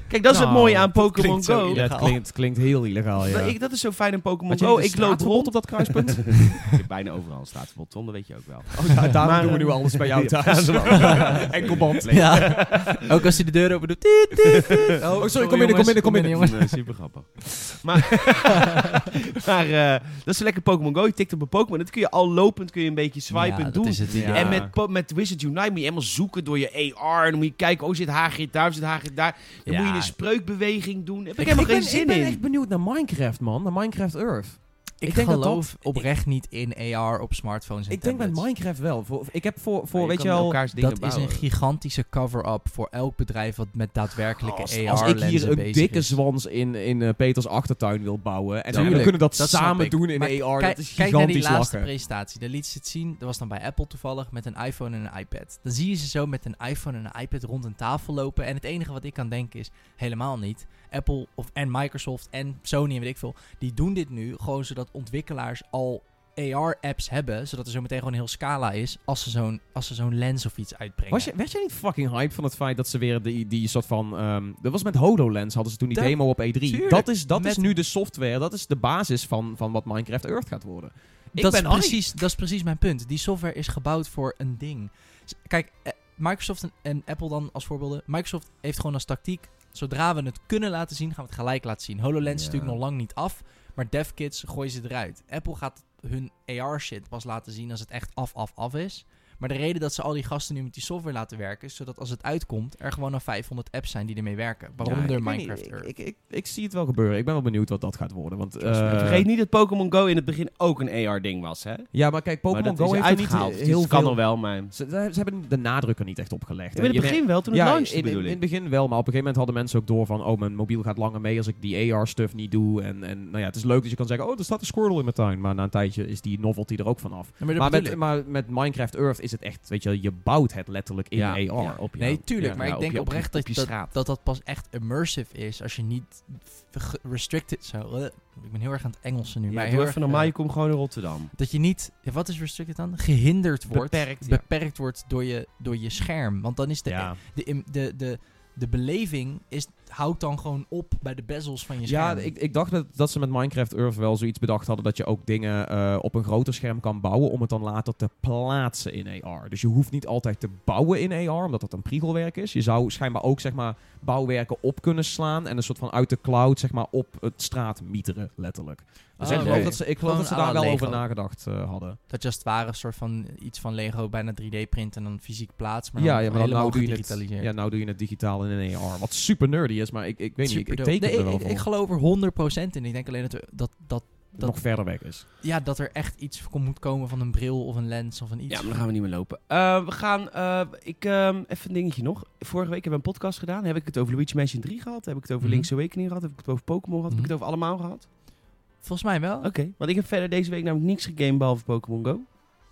Kijk, dat is het Nou, mooie aan dat Pokémon Go. Ja, het klinkt, klinkt heel illegaal, ja. Dat, ik, dat is zo fijn aan Pokémon Go. een Ik loop rond. op dat kruispunt? Ik heb bijna overal een staatsverbod, zonder weet je ook wel. Oh, ja, daarom Maar, doen we nu alles bij jou thuis. Enkelband. Ja. ook als hij de deur open doet. Tiet, tiet, tiet. Oh, sorry, kom binnen, kom binnen, kom binnen. jongens. Super grappig. Maar, maar eh, dat is zo lekker Pokémon Go. Je tikt op een Pokémon. Dat kun je al lopend kun je een beetje swipen Ja, dat doen. is het idee. Ja. En met, met Wizard Unite moet je helemaal zoeken door je AR. En dan moet je kijken, oh zit Hagrid daar, zit Hagrid daar. Dan Ja. moet je een spreukbeweging doen. Heb ik, Ik, helemaal ben, geen zin ik ben in. echt benieuwd naar Minecraft, man. Naar Minecraft Earth. Ik, Ik denk dat geloof dat- oprecht niet in AR op smartphones en Ik denk met. Minecraft wel. Voor, ik heb voor, voor Ja, weet je wel... Dat is een gigantische cover-up voor elk bedrijf wat met daadwerkelijke Als, AR als ik hier een bezig dikke is. zwans in, in eh, Peters achtertuin wil bouwen... en we kunnen dat, dat samen doen in Maar AR, kijk, dat is kijk naar die gigantisch laatste lachen. presentatie. Daar liet ze het zien. Dat was dan bij Apple toevallig met een iPhone en een iPad. Dan zie je ze zo met een iPhone en een iPad rond een tafel lopen. En het enige wat ik kan denken is helemaal niet. Apple of, en Microsoft en Sony en weet ik veel. Die doen dit nu gewoon zodat ontwikkelaars al AR-apps hebben, zodat er zo meteen gewoon een heel scala is als ze zo'n als ze zo'n lens of iets uitbrengen. Was je, werd jij niet fucking hype van het feit dat ze weer die, die soort van... ehm, dat was met HoloLens, hadden ze toen die Dat- demo op E3. tuurlijk, dat is, dat is nu de software, dat is de basis van, van wat Minecraft Earth gaat worden. Ik dat, ben is precies, dat is precies mijn punt. Die software is gebouwd voor een ding. Kijk, eh, Microsoft en, en Apple dan als voorbeelden. Microsoft heeft gewoon als tactiek, zodra we het kunnen laten zien, gaan we het gelijk laten zien. HoloLens is natuurlijk nog lang niet af, maar DevKits gooien ze eruit. Apple gaat hun AR-shit pas laten zien als het echt af, af, af is. Maar de reden dat ze al die gasten nu met die software laten werken, is zodat als het uitkomt, er gewoon al 500 apps zijn die ermee werken. Waaronder Ja, Minecraft niet, Earth. Ik, ik, ik, ik zie het wel gebeuren. Ik ben wel benieuwd wat dat gaat worden. Want, eh, Vergeet niet dat Pokémon Go in het begin ook een AR-ding was, hè? Ja, maar kijk, Pokémon Go heeft niet heel dus het veel... kan nog wel, maar... Ze, ze hebben de nadruk er niet echt op gelegd. In het begin wel, toen het ja, in, het begin wel, maar op een gegeven moment hadden mensen ook door van... Oh, mijn mobiel gaat langer mee als ik die AR-stuff niet doe. En, en nou ja, het is leuk dat je kan zeggen... Oh, er staat een Squirtle in mijn tuin. Maar na een tijdje is die novelty er ook vanaf. Ja, maar Maar met, maar met Minecraft Earth is het echt... Weet je, je bouwt het letterlijk in Ja, AR. ja, op je- Nee, tuurlijk. ja, maar ja, ik denk je- op je- oprecht op je dat, dat, dat dat pas echt immersive is als je niet restricted... Zo, eh, ik ben heel erg aan het Engelsen nu. Ja, maar heel even erg, normaal, eh, je komt gewoon in Rotterdam. dat je niet... ja, wat is restricted dan? Gehinderd wordt. Beperkt, ja. beperkt wordt door je, door je scherm. Want dan is de, Ja. de, de, de, de, de beleving is, houdt dan gewoon op bij de bezels van je Ja, scherm. ik, ik dacht dat, dat ze met Minecraft Earth wel zoiets bedacht hadden dat je ook dingen eh, op een groter scherm kan bouwen om het dan later te plaatsen in AR. Dus je hoeft niet altijd te bouwen in AR, omdat dat een priegelwerk is. Je zou schijnbaar ook zeg maar bouwwerken op kunnen slaan en een soort van uit de cloud zeg maar op het straat mieteren, letterlijk. Dus Oh, ik geloof dat ze, ik geloof dat ze daar wel Lego. over nagedacht eh, hadden. Dat je als het ware een soort van iets van Lego bijna 3D print en dan fysiek plaats. Maar ja, dan ja, maar nou doe, je het, ja, nou doe je het digitaal in een AR. Wat super nerdy is, maar ik, ik weet niet, ik, ik Superdope. teken Nee, er wel ik, voor. ik geloof er 100% in. Ik denk alleen dat, we, dat, dat, dat- nog verder weg is. ja, dat er echt iets moet komen van een bril of een lens of een iets. Ja, maar dan gaan we niet meer lopen. Eh, we gaan, eh, ik, ehm, even een dingetje nog. Vorige week hebben we een podcast gedaan. Heb ik het over Luigi Mansion 3 gehad? Heb ik het over Mhm. Link's Awakening gehad? Heb ik het over Pokémon gehad? Heb ik Mhm. het over allemaal gehad? Volgens mij wel. Oké, want ik heb verder deze week namelijk niks gegamed behalve Pokémon Go.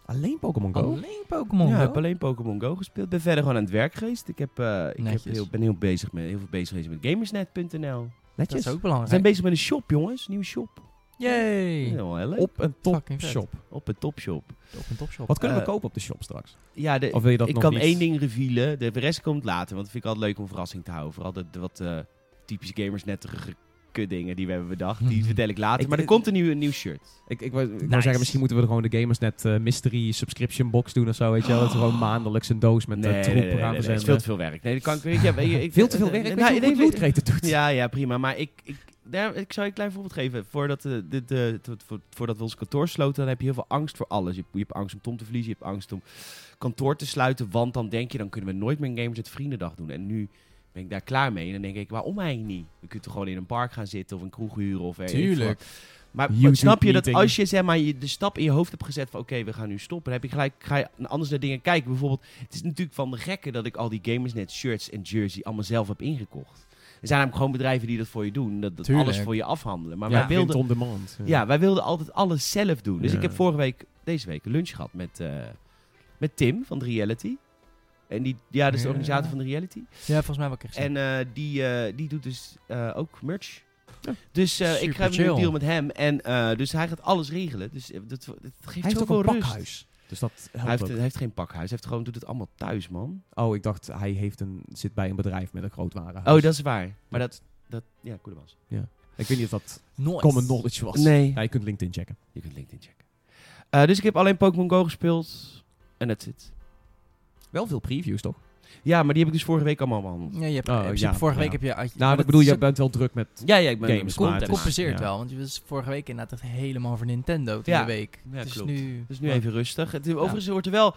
Alleen Pokémon Go? Alleen Pokémon ja, ik Go? heb alleen Pokémon Go gespeeld. Ben verder gewoon aan het werk geweest. Ik, heb, eh, ik heb heel, ben heel, bezig met, heel veel bezig geweest met gamersnet.nl. Dat is ook We belangrijk. zijn bezig met een shop, jongens. Nieuwe shop. Yay! Heel heel leuk. Op een Fucking vet. topshop. Op een topshop. Op een topshop. Wat kunnen we Eh, kopen op de shop straks? Ja, de, Of wil je dat ik nog kan niet? één ding revealen. De rest komt later. Want dat vind ik altijd leuk om verrassing te houden. Vooral de, de wat eh, typische gamersnettige kutdingen die we hebben bedacht. Die vertel ik later. Ik- maar er ik- komt een nieuw, een nieuw shirt. Ik, ik, wou, ik wou Nice. zeggen, misschien moeten we er gewoon de Gamersnet eh, Mystery Subscription Box doen of zo. Weet je wel? Dat we gewoon maandelijks een doos met eh, troep nee, nee, gaan nee, is veel te veel werk. Nee, dat kan ik, weet je, weet je, ik, Veel te veel werk. Nee, Weet je hoe het doet? Ja, ja, prima. Maar ik, ik, daar, ik zou je een klein voorbeeld geven. Voordat, de, de, de, de- vo- voordat we ons kantoor sloten, dan heb je heel veel angst voor alles. Je, hebt- je hebt angst om Tom te verliezen, je hebt angst om kantoor te sluiten. Want dan denk je, dan kunnen we nooit meer een Gamers het Vriendendag doen. En nu ben ik daar klaar mee. En dan denk ik, waarom eigenlijk niet? We kunnen toch gewoon in een park gaan zitten of een kroeg huren of veel Tuurlijk. Maar YouTube snap je dat als je zeg maar, je de stap in je hoofd hebt gezet van oké, we gaan nu stoppen, dan heb je gelijk, ga je anders naar dingen kijken. Bijvoorbeeld, het is natuurlijk van de gekke dat ik al die Gamersnet shirts en jersey allemaal zelf heb ingekocht. Er zijn namelijk gewoon bedrijven die dat voor je doen, dat, alles voor je afhandelen. Maar ja, wij wilden, on demand. ja, wij wilden altijd alles zelf doen. Dus Ja. ik heb vorige week, deze week, een lunch gehad met, eh, met Tim van The Reality. En die, ja, dat is de Ja. organisator van The Reality. Ja, volgens mij wel ik. En eh, die, eh, die doet dus eh, ook merch. Dus eh, ik ga nu een deal met hem. En dus hij gaat alles regelen. Dus dat, dat geeft Hij heeft ook een rust. pakhuis. Dus dat Hij helpt heeft, hij heeft geen pakhuis. Hij heeft gewoon, doet het allemaal thuis, man. Oh, ik dacht hij heeft een, zit bij een bedrijf met een groot warenhuis. Oh, dat is waar. Maar dat, dat ja, cool was. Ik weet niet of dat Nooit. common knowledge was. Nee. Ja, je kunt LinkedIn checken. Je kunt LinkedIn checken. Dus ik heb alleen Pokémon Go gespeeld. En that's it. Wel veel previews, toch? Ja, maar die heb ik dus vorige week allemaal behandeld. Ja, je hebt, Oh, ja, vorige ja. week heb je... Nou, maar ik bedoel, je is- bent wel druk met... Ja, ja, ik ben Games, het is- compenseert ja. wel, want je was vorige week inderdaad echt helemaal voor Nintendo de week. Ja, het is klopt. nu... Dus nu even rustig. Het, overigens wordt er wel...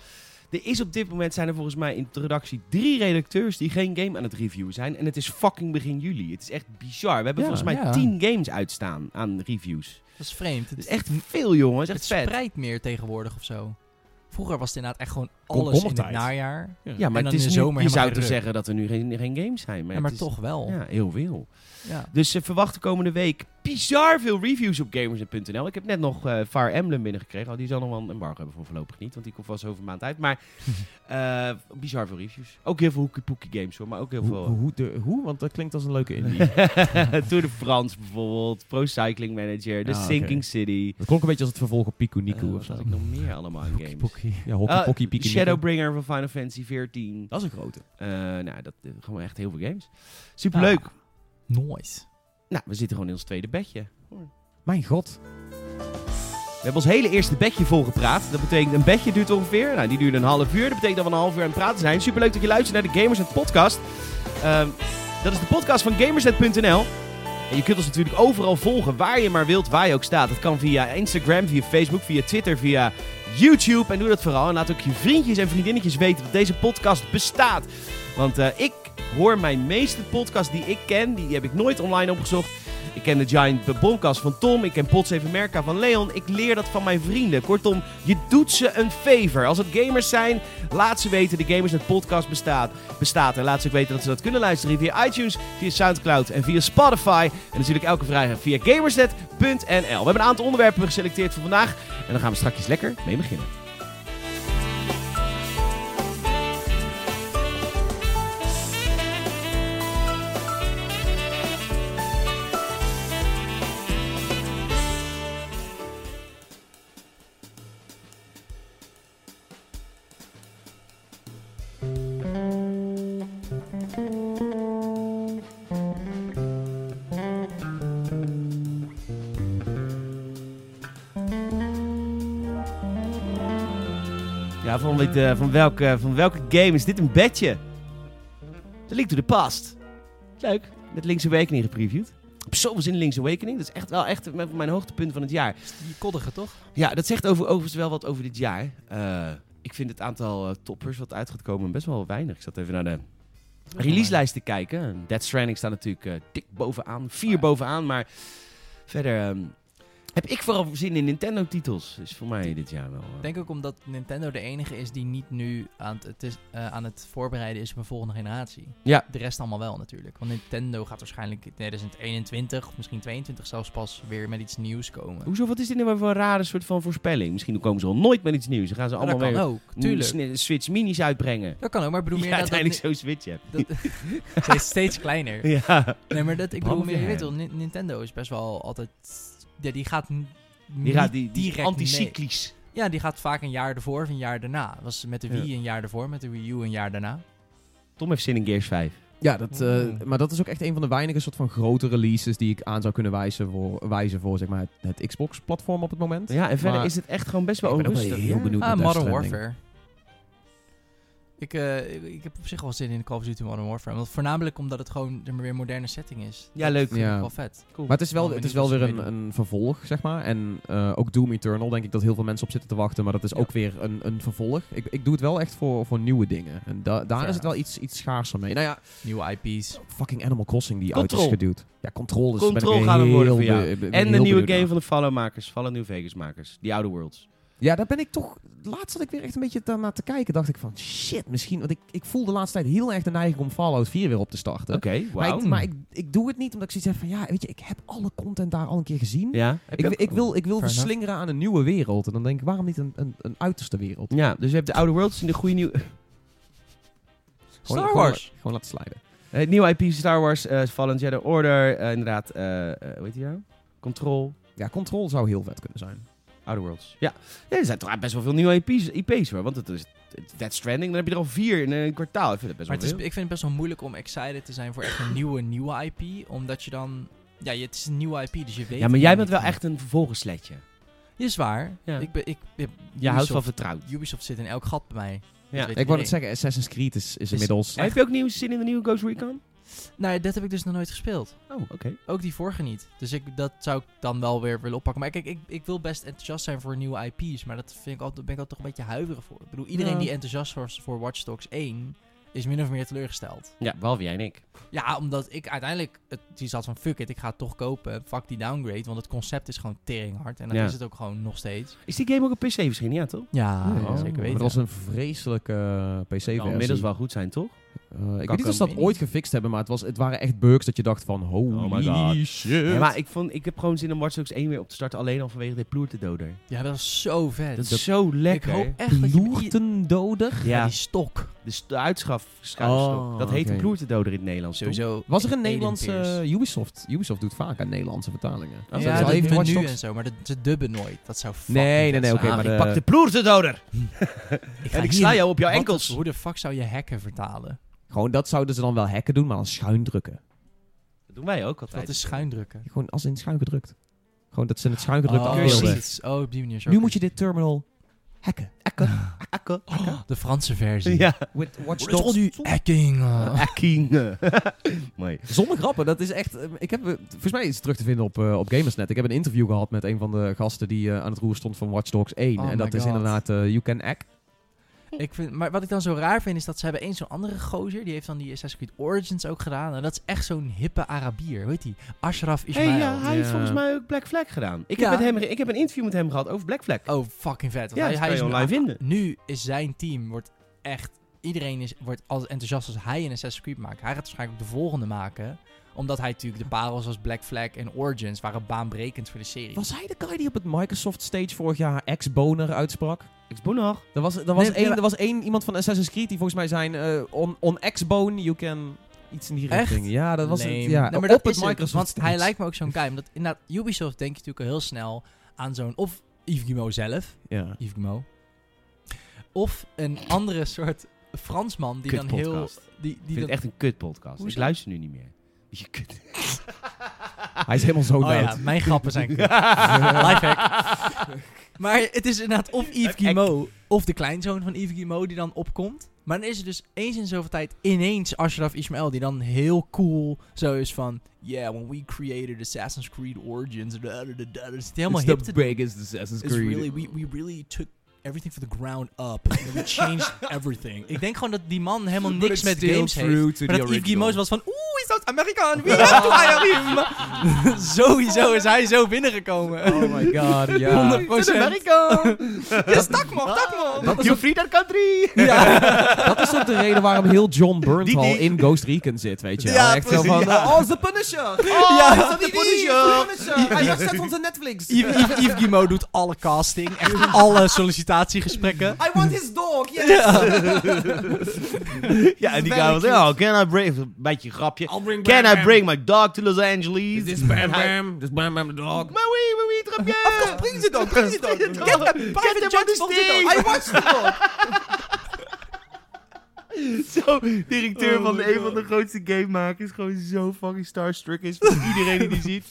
Er is op dit moment zijn er volgens mij in de redactie drie redacteurs die geen game aan het reviewen zijn. En het is fucking begin juli. Het is echt bizar. We hebben Ja. volgens mij Ja. tien games uitstaan aan reviews. Dat is vreemd. Het Het, is echt veel, jongen. Het is het echt vet. spreidt meer tegenwoordig of zo. Vroeger was het inderdaad echt gewoon alles in het najaar. Ja, En maar dan het is in de nu, zomer je zou toch zeggen dat er nu geen, geen games zijn. Maar, Ja, maar het is- toch wel. Ja, heel veel. Ja. Dus ze verwachten komende week bizar veel reviews op gamersnet.nl. Ik heb net nog eh, Fire Emblem binnengekregen. Oh, die zal nog wel een embargo hebben voor voorlopig niet, want die komt vast over een maand uit. Maar eh, bizar veel reviews. Ook heel veel hoekie games hoor, maar ook heel Hoe, veel... hoe, de, hoe? Want dat klinkt als een leuke indie. Tour de France bijvoorbeeld, Pro Cycling Manager, The Ah. Sinking City. dat klonk een beetje als het vervolg op Piku Niku Eh, of zo. had ik nog meer allemaal in games? Poekie. Ja, Hockey Ah, Pocky. Shadowbringer van Final Fantasy 14. Dat is een grote. Eh, nou, dat gewoon echt heel veel games. Superleuk. Nice. Nou, we zitten gewoon in ons tweede bedje. Mijn god. We hebben ons hele eerste bedje volgepraat. Dat betekent een bedje duurt ongeveer. Nou, die duurde een half uur. Dat betekent dat we een half uur aan het praten zijn. Superleuk dat je luistert naar de Gamersnet podcast. Ehm, dat is de podcast van Gamersnet.nl. En je kunt ons natuurlijk overal volgen, waar je maar wilt, waar je ook staat. Dat kan via Instagram, via Facebook, via Twitter, via YouTube. En doe dat vooral. En laat ook je vriendjes en vriendinnetjes weten dat deze podcast bestaat. Want eh, ik hoor mijn meeste podcasts die ik ken, die heb ik nooit online opgezocht. Ik ken de Giant Bombcast van Tom. Ik ken Pots Even Merca van Leon. Ik leer dat van mijn vrienden. Kortom, je doet ze een favor. Als het gamers zijn, laat ze weten de Gamersnet podcast bestaat. bestaat. En laat ze ook weten dat ze dat kunnen luisteren via iTunes, via Soundcloud en via Spotify. En natuurlijk elke vrijdag via gamersnet.nl. We hebben een aantal onderwerpen geselecteerd voor vandaag. En daar gaan we straks lekker mee beginnen. Ja, van, weet, eh, van, welke, van welke game is dit een bedje? The Link to the Past. Leuk. Met Link's Awakening gepreviewd. Heb zoveel zin in Link's Awakening. Dat is echt wel echt mijn hoogtepunt van het jaar. Die koddige, toch? Ja, dat zegt over, overigens wel wat over dit jaar. Eh, ik vind het aantal eh, toppers wat uit gaat komen best wel weinig. Ik zat even naar de releaselijst te kijken. Dead Stranding staat natuurlijk eh, dik bovenaan. Vier bovenaan, maar verder ehm, heb ik vooral zin in Nintendo-titels. Dus voor mij dit jaar wel. eh, Ik denk ook omdat Nintendo de enige is die niet nu aan het, het is, eh, aan het voorbereiden is op een volgende generatie. Ja. De rest allemaal wel natuurlijk. Want Nintendo gaat waarschijnlijk in 2021 of misschien 22 zelfs pas weer met iets nieuws komen. Hoezo, wat is dit nou voor een rare soort van voorspelling? Misschien komen ze al nooit met iets nieuws. Dan gaan ze allemaal dat kan weer ook, tuurlijk. Switch Minis uitbrengen. Dat kan ook, maar ik bedoel Ja, meer dat, uiteindelijk zo'n Switch hebt. dat steeds, kleiner. Ja. Nee, maar dat, ik bedoel meer, je weet wel, Ni- Nintendo is best wel altijd... Ja, die gaat Die niet gaat die, die direct anticyclisch. mee. Ja, die gaat vaak een jaar ervoor of een jaar daarna. Was met de Ja. Wii een jaar ervoor, met de Wii U een jaar daarna. Tom heeft zin in Gears 5. Ja, dat, eh, Oeh. maar dat is ook echt een van de weinige soort van grote releases die ik aan zou kunnen wijzen voor, wijzen voor zeg maar, het, het Xbox-platform op het moment. Ja, en verder Maar is het echt gewoon best wel ik ben ook wel onrustig. heel ja. benieuwd Ah, naar Modern Stranding. Warfare. Ik, eh, ik, ik heb op zich wel zin in Call of Duty Modern Warfare. Want voornamelijk omdat het gewoon weer een moderne setting is. Ja, leuk. Vind Ja. ik wel vet. Cool. Maar het is wel, Oh, het is wel weer een, een vervolg, zeg maar. En eh, ook Doom Eternal denk ik dat heel veel mensen op zitten te wachten. Maar dat is Ja. ook weer een, een vervolg. Ik, ik doe het wel echt voor, voor nieuwe dingen. En da- daar Fair is het wel iets, iets schaarser mee. Nou ja, Nieuwe IP's. fucking Animal Crossing die Control. uit is geduwd. Ja, Control is Control ben ik hem heel worden voor jou. En de nieuwe game naar. van de Fallow-makers. Fallout New Vegas-makers. Die Outer Worlds. Ja, daar ben ik toch... Laatst zat ik weer echt een beetje naar te kijken. Dacht ik van, shit, misschien... Want ik, ik voel de laatste tijd heel erg de neiging om Fallout 4 weer op te starten. Oké, Maar, ik, maar ik, ik doe het niet omdat ik zoiets heb van... Ja, weet je, ik heb alle content daar al een keer gezien. Ja, Ik, ook- ik wil, ik wil verslingeren aan een nieuwe wereld. En dan denk ik, waarom niet een, een, een uiterste wereld? Ja, dus je hebt de Outer Worlds en de goede nieuwe... Gewoon- Star gewoon- Wars. Gewoon laten sliden. Eh, nieuwe IP Star Wars, eh Fallen Jedi Order, eh, inderdaad, eh, eh, hoe heet die nou? Control, Ja, Control zou heel vet kunnen zijn. Outer Worlds. Ja. ja, er zijn toch best wel veel nieuwe IP's, IP's hoor, want het is het Death Stranding, dan heb je er al vier in een kwartaal. Ik vind het best Maar wel het is, veel. ik vind het best wel moeilijk om excited te zijn voor echt een nieuwe, nieuwe IP. Omdat je dan... Ja, het is een nieuwe IP, dus je weet... Ja, maar het jij bent wel van. echt een vervolgensletje. Je is waar. Ja. Ik ben, ik, ik, Je houdt van vertrouwd. Ubisoft zit in elk gat bij mij. Ja. Ik wou net iedereen. zeggen, Assassin's Creed is, is inmiddels... Maar heb je ook nieuwe zin in de nieuwe Ghost Recon? Nee, dat heb ik dus nog nooit gespeeld. Oh, oké. Ook die vorige niet. Dus ik, dat zou ik dan wel weer willen oppakken. Maar kijk, ik, ik wil best enthousiast zijn voor nieuwe IP's. Maar dat vind ik altijd, ben ik altijd toch een beetje huiverig voor. Ik bedoel, iedereen Ja. die enthousiast was voor Watch Dogs 1... is min of meer teleurgesteld. Ja, behalve jij en ik. Ja, omdat ik uiteindelijk... Het, die zat van, fuck it, ik ga het toch kopen. Fuck die downgrade. Want het concept is gewoon teringhard. En dat Ja. is het ook gewoon nog steeds. Is die game ook op PC verschenen? Ja, toch? Ja, Ja, zeker Maar weten. dat was een vreselijke eh, Kan PC-versie. inmiddels wel goed zijn, toch? Ik weet niet of ze dat ooit gefixt hebben, maar het, was, het waren echt bugs dat je dacht van, holy Oh my God. shit. Ja, maar ik, vond, ik heb gewoon zin om Watch Dogs 1 weer op te starten. Alleen al vanwege de ploertendoder. Ja, dat was zo vet. Dat is zo lekker. Ik hoop echt dat je die, Ploertendoder? ja, Ja, die stok. de, st- de uitschaf. schuifstok. Oh, dat heet oké. een ploertendoder in het Nederlands. toch? Sowieso. Was er een Nederlandse. Ubisoft? Ubisoft doet vaak aan Nederlandse vertalingen. Oh, ja, dat is even menu Dogs. en zo, maar dat, ze dubben nooit. Dat zou fucking Nee, nee, nee, oké, zijn. Ah, maar ik pak de ploertendoder. En ik sla jou op jouw enkels. Hoe de fuck zou je hacken vertalen? Gewoon, dat zouden ze dan wel hacken doen, maar dan schuin drukken. Dat doen wij ook altijd. Wat is schuin drukken? Gewoon als in schuin gedrukt. Gewoon dat ze het schuin gedrukt oh, afbeelden. Oh, op die manier zo. Nu moet je dit terminal hacken. Akko. Oh, de Franse versie. Ja. With Watch die hacking? Hacking. Mooi. Zonder grappen, dat is echt... eh, Ik heb, eh, volgens mij is het terug te vinden op, eh, op Gamersnet. Ik heb een interview gehad met een van de gasten die eh, aan het roer stond van Watch Dogs 1. Oh en dat is inderdaad eh, You Can Hack. Ik vind, maar wat ik dan zo raar vind, is dat ze hebben één zo'n andere gozer. Die heeft dan die Assassin's Creed Origins ook gedaan. En dat is echt zo'n hippe Arabier. Weet die? Ashraf Hey, Ismail. ja, hij heeft Ja. volgens mij ook Black Flag gedaan. Ik, Ja. heb met hem, ik heb een interview met hem gehad over Black Flag. Oh, fucking vet. Want Ja, hij, dat hij kan is online vinden. Nu is zijn team wordt echt... Iedereen is, wordt als enthousiast als hij een Assassin's Creed maakt. Hij gaat waarschijnlijk ook de volgende maken. Omdat hij natuurlijk de parels als Black Flag en Origins waren baanbrekend voor de serie. Was hij de guy die op het Microsoft stage vorig jaar ex-boner uitsprak? X-Boner. Er was, er, was Nee, één, ja. er was één iemand van Assassin's Creed die volgens mij zijn eh, on, on X-Bone, you can... Iets in die Echt? richting. Ja, dat was Lame. het. Ja, Nee, maar op dat het Microsoft Want stage. hij lijkt me ook zo'n guy. Omdat inderdaad, Ubisoft denk je natuurlijk al heel snel aan zo'n... Of Yves Guillemot zelf. Ja. Yves Guillemot. Of een andere soort Fransman die dan heel... Die, Ik die vind dan, het echt een kutpodcast. Ik Hoezo? luister nu niet meer. Je. Hij is helemaal zo oh ja, mijn grappen zijn kut. Lifehack. Maar het is inderdaad of Yves Guillemot of de kleinzoon van Yves Guillemot die dan opkomt. Maar dan is er dus eens in zoveel tijd ineens Ashraf Ismail die dan heel cool zo is van... Yeah, when we created Assassin's Creed Origins... Da, da, helemaal hip te doen. biggest Assassin's It's really, we, we really took everything from the ground up. And we changed everything. Ik denk gewoon dat die man helemaal niks met games heeft. Maar dat Yves Guillemot was van... Oeh, is dat Amerikaan? We have to hire him. Sowieso is hij zo binnengekomen. Oh my god, ja. 100%. America! Yes, tak man, tak man. Dat is, You free that country! dat is ook de reden waarom heel John die- in Ghost Recon zit, weet je wel. Ja, Echt zo van, ja. oh, The Punisher! Oh, Ja. is dat de Punisher? Hij zegt onze Netflix! Yves, Yves, Yves Guillemot doet alle casting. Echt alle sollicitatiegesprekken. I want his dog, yes! Ja, en die guy was, oh, can I bring... Een beetje grapje. I'll bring Can Bam I Bam. bring my dog to Los Angeles? Is this Bam Bam? This Bam Bam the dog? Maar oui, oui, oui, trapje! Of course, bring the dog, bring the dog. Get Get the private him jet on the the dog. I watched the dog. Zo, directeur Oh van een van de grootste gamemakers. Gewoon zo fucking starstruck is van iedereen die die ziet.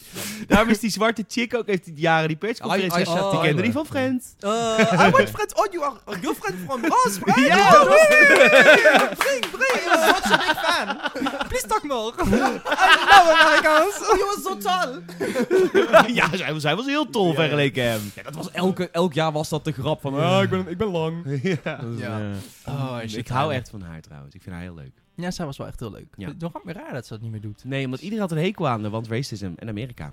Daarom is die zwarte chick ook, heeft die jaren die persconferentie gehad. Die kende die van Friends. Uh, I want friends. Oh, you are good friend from Ross, right? Ja, Oh, Bring, bring. I was such a big fan. Please talk more. I love Americans. Oh, you are so tall. ja, zij, was- zij was heel tol vergeleken hem. Ja, dat was elke, elk jaar was dat de grap van, ah, ik, ben, ik ben lang. Ja. Ja. eh, Oh, Ik hou echt van haar trouwens. Ik vind haar heel leuk. Ja, zij was wel echt heel leuk. Ja. Het is raar dat ze dat niet meer doet. Nee, omdat iedereen had een hekel aan de, want racism en Amerika.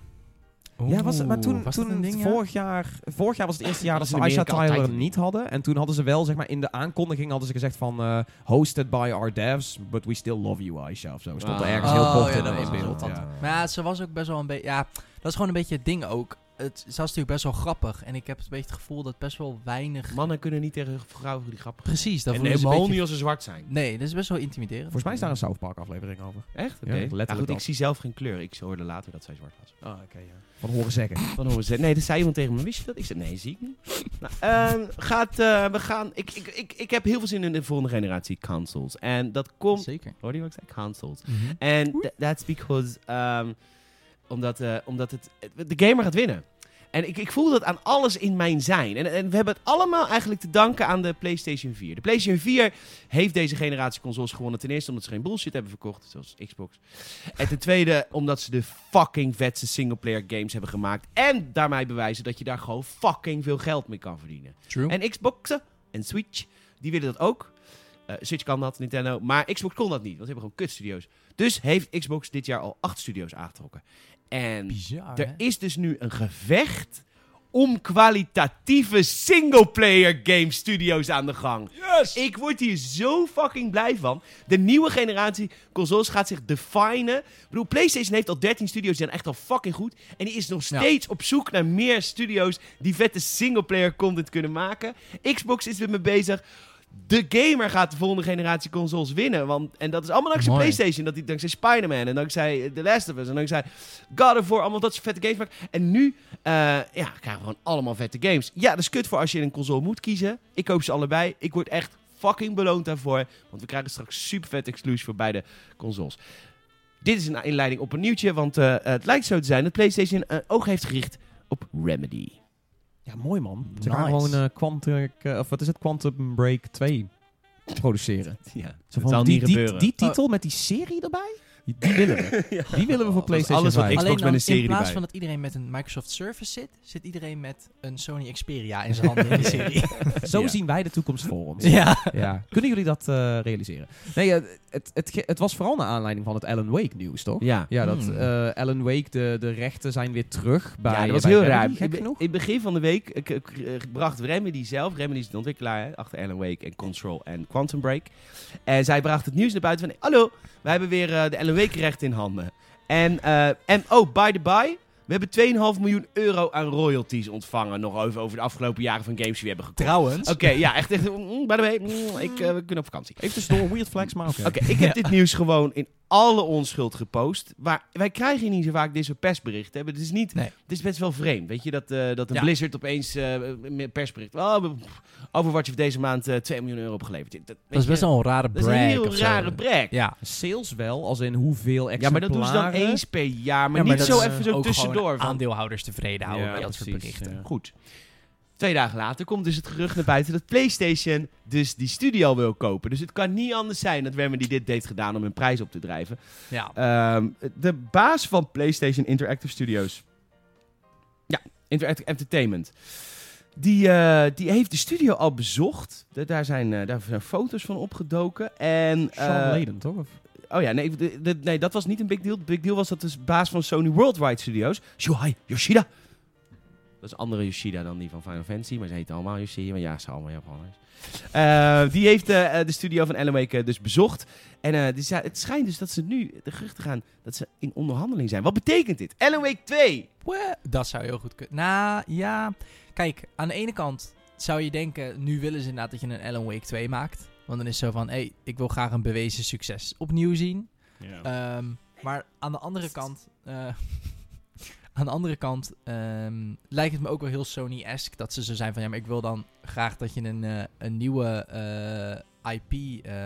ja, was het, maar toen, was dat toen een ding, ja? vorig, jaar, vorig jaar was het eerste jaar dat ze is in Aisha Tyler altijd. niet hadden. En toen hadden ze wel, zeg maar, in de aankondiging hadden ze gezegd van... eh, hosted by our devs, but we still love you, Aisha. Of zo. Stond er Ah. ergens heel Oh, kort ja, in, in beeld. Ja. Maar ja, ze was ook best wel een beetje... Ja, dat is gewoon een beetje het ding ook. Het, was natuurlijk best wel grappig. En ik heb een beetje het gevoel dat best wel weinig... Mannen kunnen niet tegen vrouwen die grappig Precies, dat En voelen ze een helemaal beetje... niet als ze zwart zijn. Nee, dat is best wel intimiderend. Volgens mij is daar een South Park aflevering over. Echt? Oké. Ja, letterlijk Ja, goed, ik zie zelf geen kleur. Ik hoorde later dat zij zwart was. Ah, oké, ja. Van horen zeggen. Van horen ze. Nee, dat zei iemand tegen me. Wist je dat? Ik zei, nee, zie ik niet. Nou, ehm, gaat, eh, we gaan... Ik, ik, ik, ik heb heel veel zin in de volgende generatie consoles. En dat komt... Zeker. Hoor je wat ik zei? Consoles. Mhm. En tha- that's because... ehm, omdat, eh, omdat het... De gamer gaat winnen. En ik, ik voel dat aan alles in mijn zijn. En, en we hebben het allemaal eigenlijk te danken aan de PlayStation 4. De PlayStation 4 heeft deze generatie consoles gewonnen. Ten eerste omdat ze geen bullshit hebben verkocht, zoals Xbox. En ten tweede omdat ze de fucking vetste singleplayer games hebben gemaakt. En daarmee bewijzen dat je daar gewoon fucking veel geld mee kan verdienen. True. En Xboxen en Switch, die willen dat ook. Eh, Switch kan dat, Nintendo. Maar Xbox kon dat niet, want ze hebben gewoon kutstudio's. Dus heeft Xbox dit jaar al acht studio's aangetrokken. En Bizar, er hè? is dus nu een gevecht om kwalitatieve singleplayer game studio's aan de gang. Ik word hier zo fucking blij van. De nieuwe generatie consoles gaat zich definen. Ik bedoel, PlayStation heeft al 13 studio's, die zijn echt al fucking goed. En die is nog Ja. steeds op zoek naar meer studio's die vette singleplayer content kunnen maken. Xbox is er mee bezig. De gamer gaat de volgende generatie consoles winnen. Want, en dat is allemaal dankzij Mooi. PlayStation. Dat die dankzij Spider-Man en dankzij eh, The Last of Us en dankzij God of War. Allemaal dat soort vette games maken. En nu eh, ja, krijgen we gewoon allemaal vette games. Ja, dat is kut voor als je een console moet kiezen. Ik koop ze allebei. Ik word echt fucking beloond daarvoor. Want we krijgen straks super vet exclusies voor beide consoles. Dit is een inleiding op een nieuwtje. Want eh, het lijkt zo te zijn dat PlayStation een oog heeft gericht op Remedy. Ja, mooi man. Ze gaan Nice. gewoon eh, Quantum, eh, of wat is het, Quantum Break 2 produceren. Ja, Zo dat zal die, niet die, gebeuren. die titel met die serie erbij, die, willen we. Die willen we voor PlayStation alles wat 5. Xbox Alleen met een serie in plaats van dat iedereen met een Microsoft Surface zit, zit iedereen met een Sony Xperia in zijn handen in die serie. Zo Ja. zien wij de toekomst voor ons. ja. Ja. Kunnen jullie dat eh, realiseren? Nee, eh, het, het, het was vooral naar aanleiding van het Alan Wake nieuws, toch? Ja. Ja, dat Hmm. eh, Alan Wake, de, de rechten zijn weer terug bij ja, dat was heel Remedy, raar. Gek In, in genoeg. het begin van de week ik, ik, bracht Remedy zelf, Remedy is de ontwikkelaar hè, achter Alan Wake en Control en Quantum Break. En zij bracht het nieuws naar buiten van, hallo, wij hebben weer eh, de Alan Wake rechten in handen. En, eh, en oh, by the by, we hebben 2,5 miljoen euro aan royalties ontvangen nog over, over de afgelopen jaren van games die we hebben gekocht. Trouwens, Oké, ja, echt, echt mm, by the way, mm, ik, eh, we kunnen op vakantie. Even tussendoor, weird flex, maar oké. Oké, ik heb dit nieuws gewoon in alle onschuld gepost. Maar wij krijgen hier niet zo vaak dit soort persberichten. Het is niet. Nee. Het is best wel vreemd. Weet je dat, eh, dat een Ja. Blizzard opeens eh, een persbericht. Oh, Overwatch heeft deze maand eh 2 miljoen euro opgeleverd. Dat, dat is je, best wel een rare dat is een heel rare brag. Ja. Sales wel, als in hoeveel Ja, maar dat doen ze dan exemplaren- eens per jaar. Maar Ja, niet dat zo even zo tussendoor. Gewoon Van, aandeelhouders tevreden houden Ja, met dat soort berichten. ja. Goed. Twee dagen later komt dus het gerucht naar buiten dat PlayStation dus die studio wil kopen. Dus het kan niet anders zijn dat Remedy dit heeft gedaan om hun prijs op te drijven. Ja. Ehm, de baas van PlayStation Interactive Studios. Ja, Interactive Entertainment. Die, eh, die heeft de studio al bezocht. De- daar, zijn, eh, daar zijn foto's van opgedoken. En, Sean Layden, toch? Oh ja, nee, nee, dat was niet een big deal. De big deal was dat de baas van Sony Worldwide Studios, Shuhei Yoshida. Dat is een andere Yoshida dan die van Final Fantasy, maar ze heten allemaal Yoshida. Maar ja, ze zijn allemaal Japanners. Eh, die heeft eh, de studio van Alan Wake eh, dus bezocht. En zei- het schijnt dus dat ze nu de geruchten gaan dat ze in onderhandeling zijn. Wat betekent dit? Alan Wake 2. Wah, Dat zou heel goed kunnen. Nou, ja. Kijk, aan de ene kant zou je denken, nu willen ze inderdaad dat je een Alan Wake 2 maakt. Want dan is het zo van, hé, hey, ik wil graag een bewezen succes opnieuw zien. Ehm, maar aan de andere kant, eh, aan de andere kant ehm, lijkt het me ook wel heel Sony-esque dat ze zo zijn van, ja, maar ik wil dan graag dat je een, eh, een nieuwe eh, IP... eh,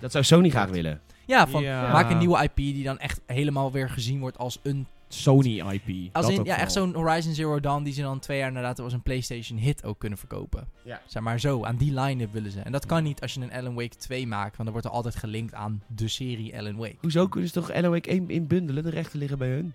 Dat zou Sony graag willen. ja, van Ja. maak een nieuwe IP die dan echt helemaal weer gezien wordt als een Sony IP. Als in, ja, echt zo'n Horizon Zero Dawn die ze dan twee jaar nadat als een PlayStation hit ook kunnen verkopen. Ja. Zeg maar zo, aan die line-up willen ze. En dat kan niet als je een Alan Wake 2 maakt, want dan wordt er altijd gelinkt aan de serie Alan Wake. Hoezo kunnen ze toch Alan Wake 1 inbundelen? De rechten liggen bij hun.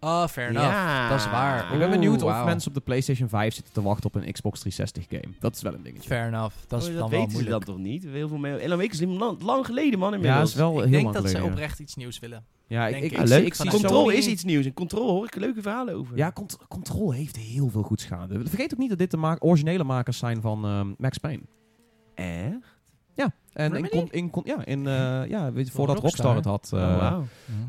Oh, fair enough. Ja. Dat is waar. Ik ben Oeh, benieuwd of mensen op de PlayStation 5 zitten te wachten op een Xbox 360 game. Dat is wel een dingetje. Fair enough. Dat is Oh, dan wel weten ze moeilijk. dan toch niet? Heel veel mee. Wake is lang, lang geleden, man. Ja, Inmiddels. is wel ik heel denk dat ze oprecht iets nieuws willen. Ja, ik, denk ik. Ja, leuk. zie- ik zie Control Sony- is iets nieuws. En Control hoor ik leuke verhalen over. Ja, Cont- Control heeft heel veel goeds gaande. Vergeet ook niet dat dit de ma- originele makers zijn van ehm, Max Payne. Echt? En in, con- in, con- ja, in, eh, ja, weet je, voordat Rockstar. Rockstar het had. Oh,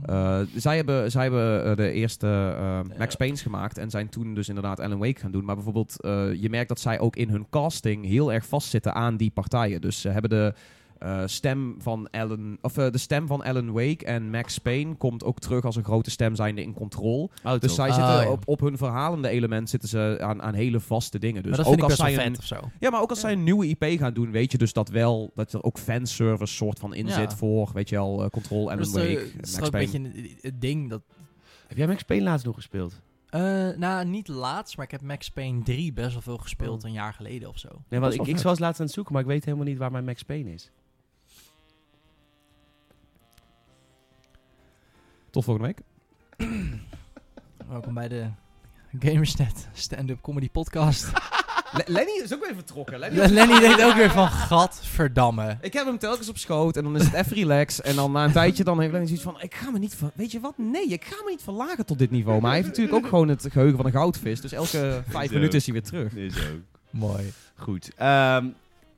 eh, zij hebben, zij hebben de eerste eh, Max Payne's gemaakt en zijn toen dus inderdaad Alan Wake gaan doen. Maar bijvoorbeeld, je merkt dat zij ook in hun casting heel erg vastzitten aan die partijen. Dus ze hebben de eh, stem van Alan, of eh, de stem van Alan Wake en Max Payne komt ook terug als een grote stem zijnde in Control. Oh, Dus zij Ah, zitten ja. op, op hun verhalende element zitten ze aan, aan hele vaste dingen. Dus maar dat ook vind ik als zij een, of zo. ja, maar ook als zij een nieuwe IP gaan doen, weet je dus dat wel dat er ook fanservice soort van in Ja. zit voor, weet je wel, eh, Control, Alan Dat is, Wake, eh, en het is Max een Payne. beetje een- het ding dat... Heb jij Max Payne laatst nog gespeeld? eh, nou, niet laatst, maar ik heb Max Payne 3 best wel veel gespeeld Oh. een jaar geleden of zo. Nee, Dat want ik, ik was laatst aan het zoeken, maar ik weet helemaal niet waar mijn Max Payne is. Tot volgende week. Welkom bij de Gamersnet stand-up comedy podcast. Le- Lenny is ook weer vertrokken. Lenny Lenny denkt ook weer van, gadverdamme. Ik heb hem telkens op schoot en dan is het even relax. En dan na een tijdje dan heeft Lenny zoiets van... Ik ga me niet... ver- Weet je wat? Nee, ik ga me niet verlagen tot dit niveau. Maar hij heeft natuurlijk ook gewoon het geheugen van een goudvis. Dus elke vijf Zo. minuten is hij weer terug. Is ook. Mooi. Goed. Ehm,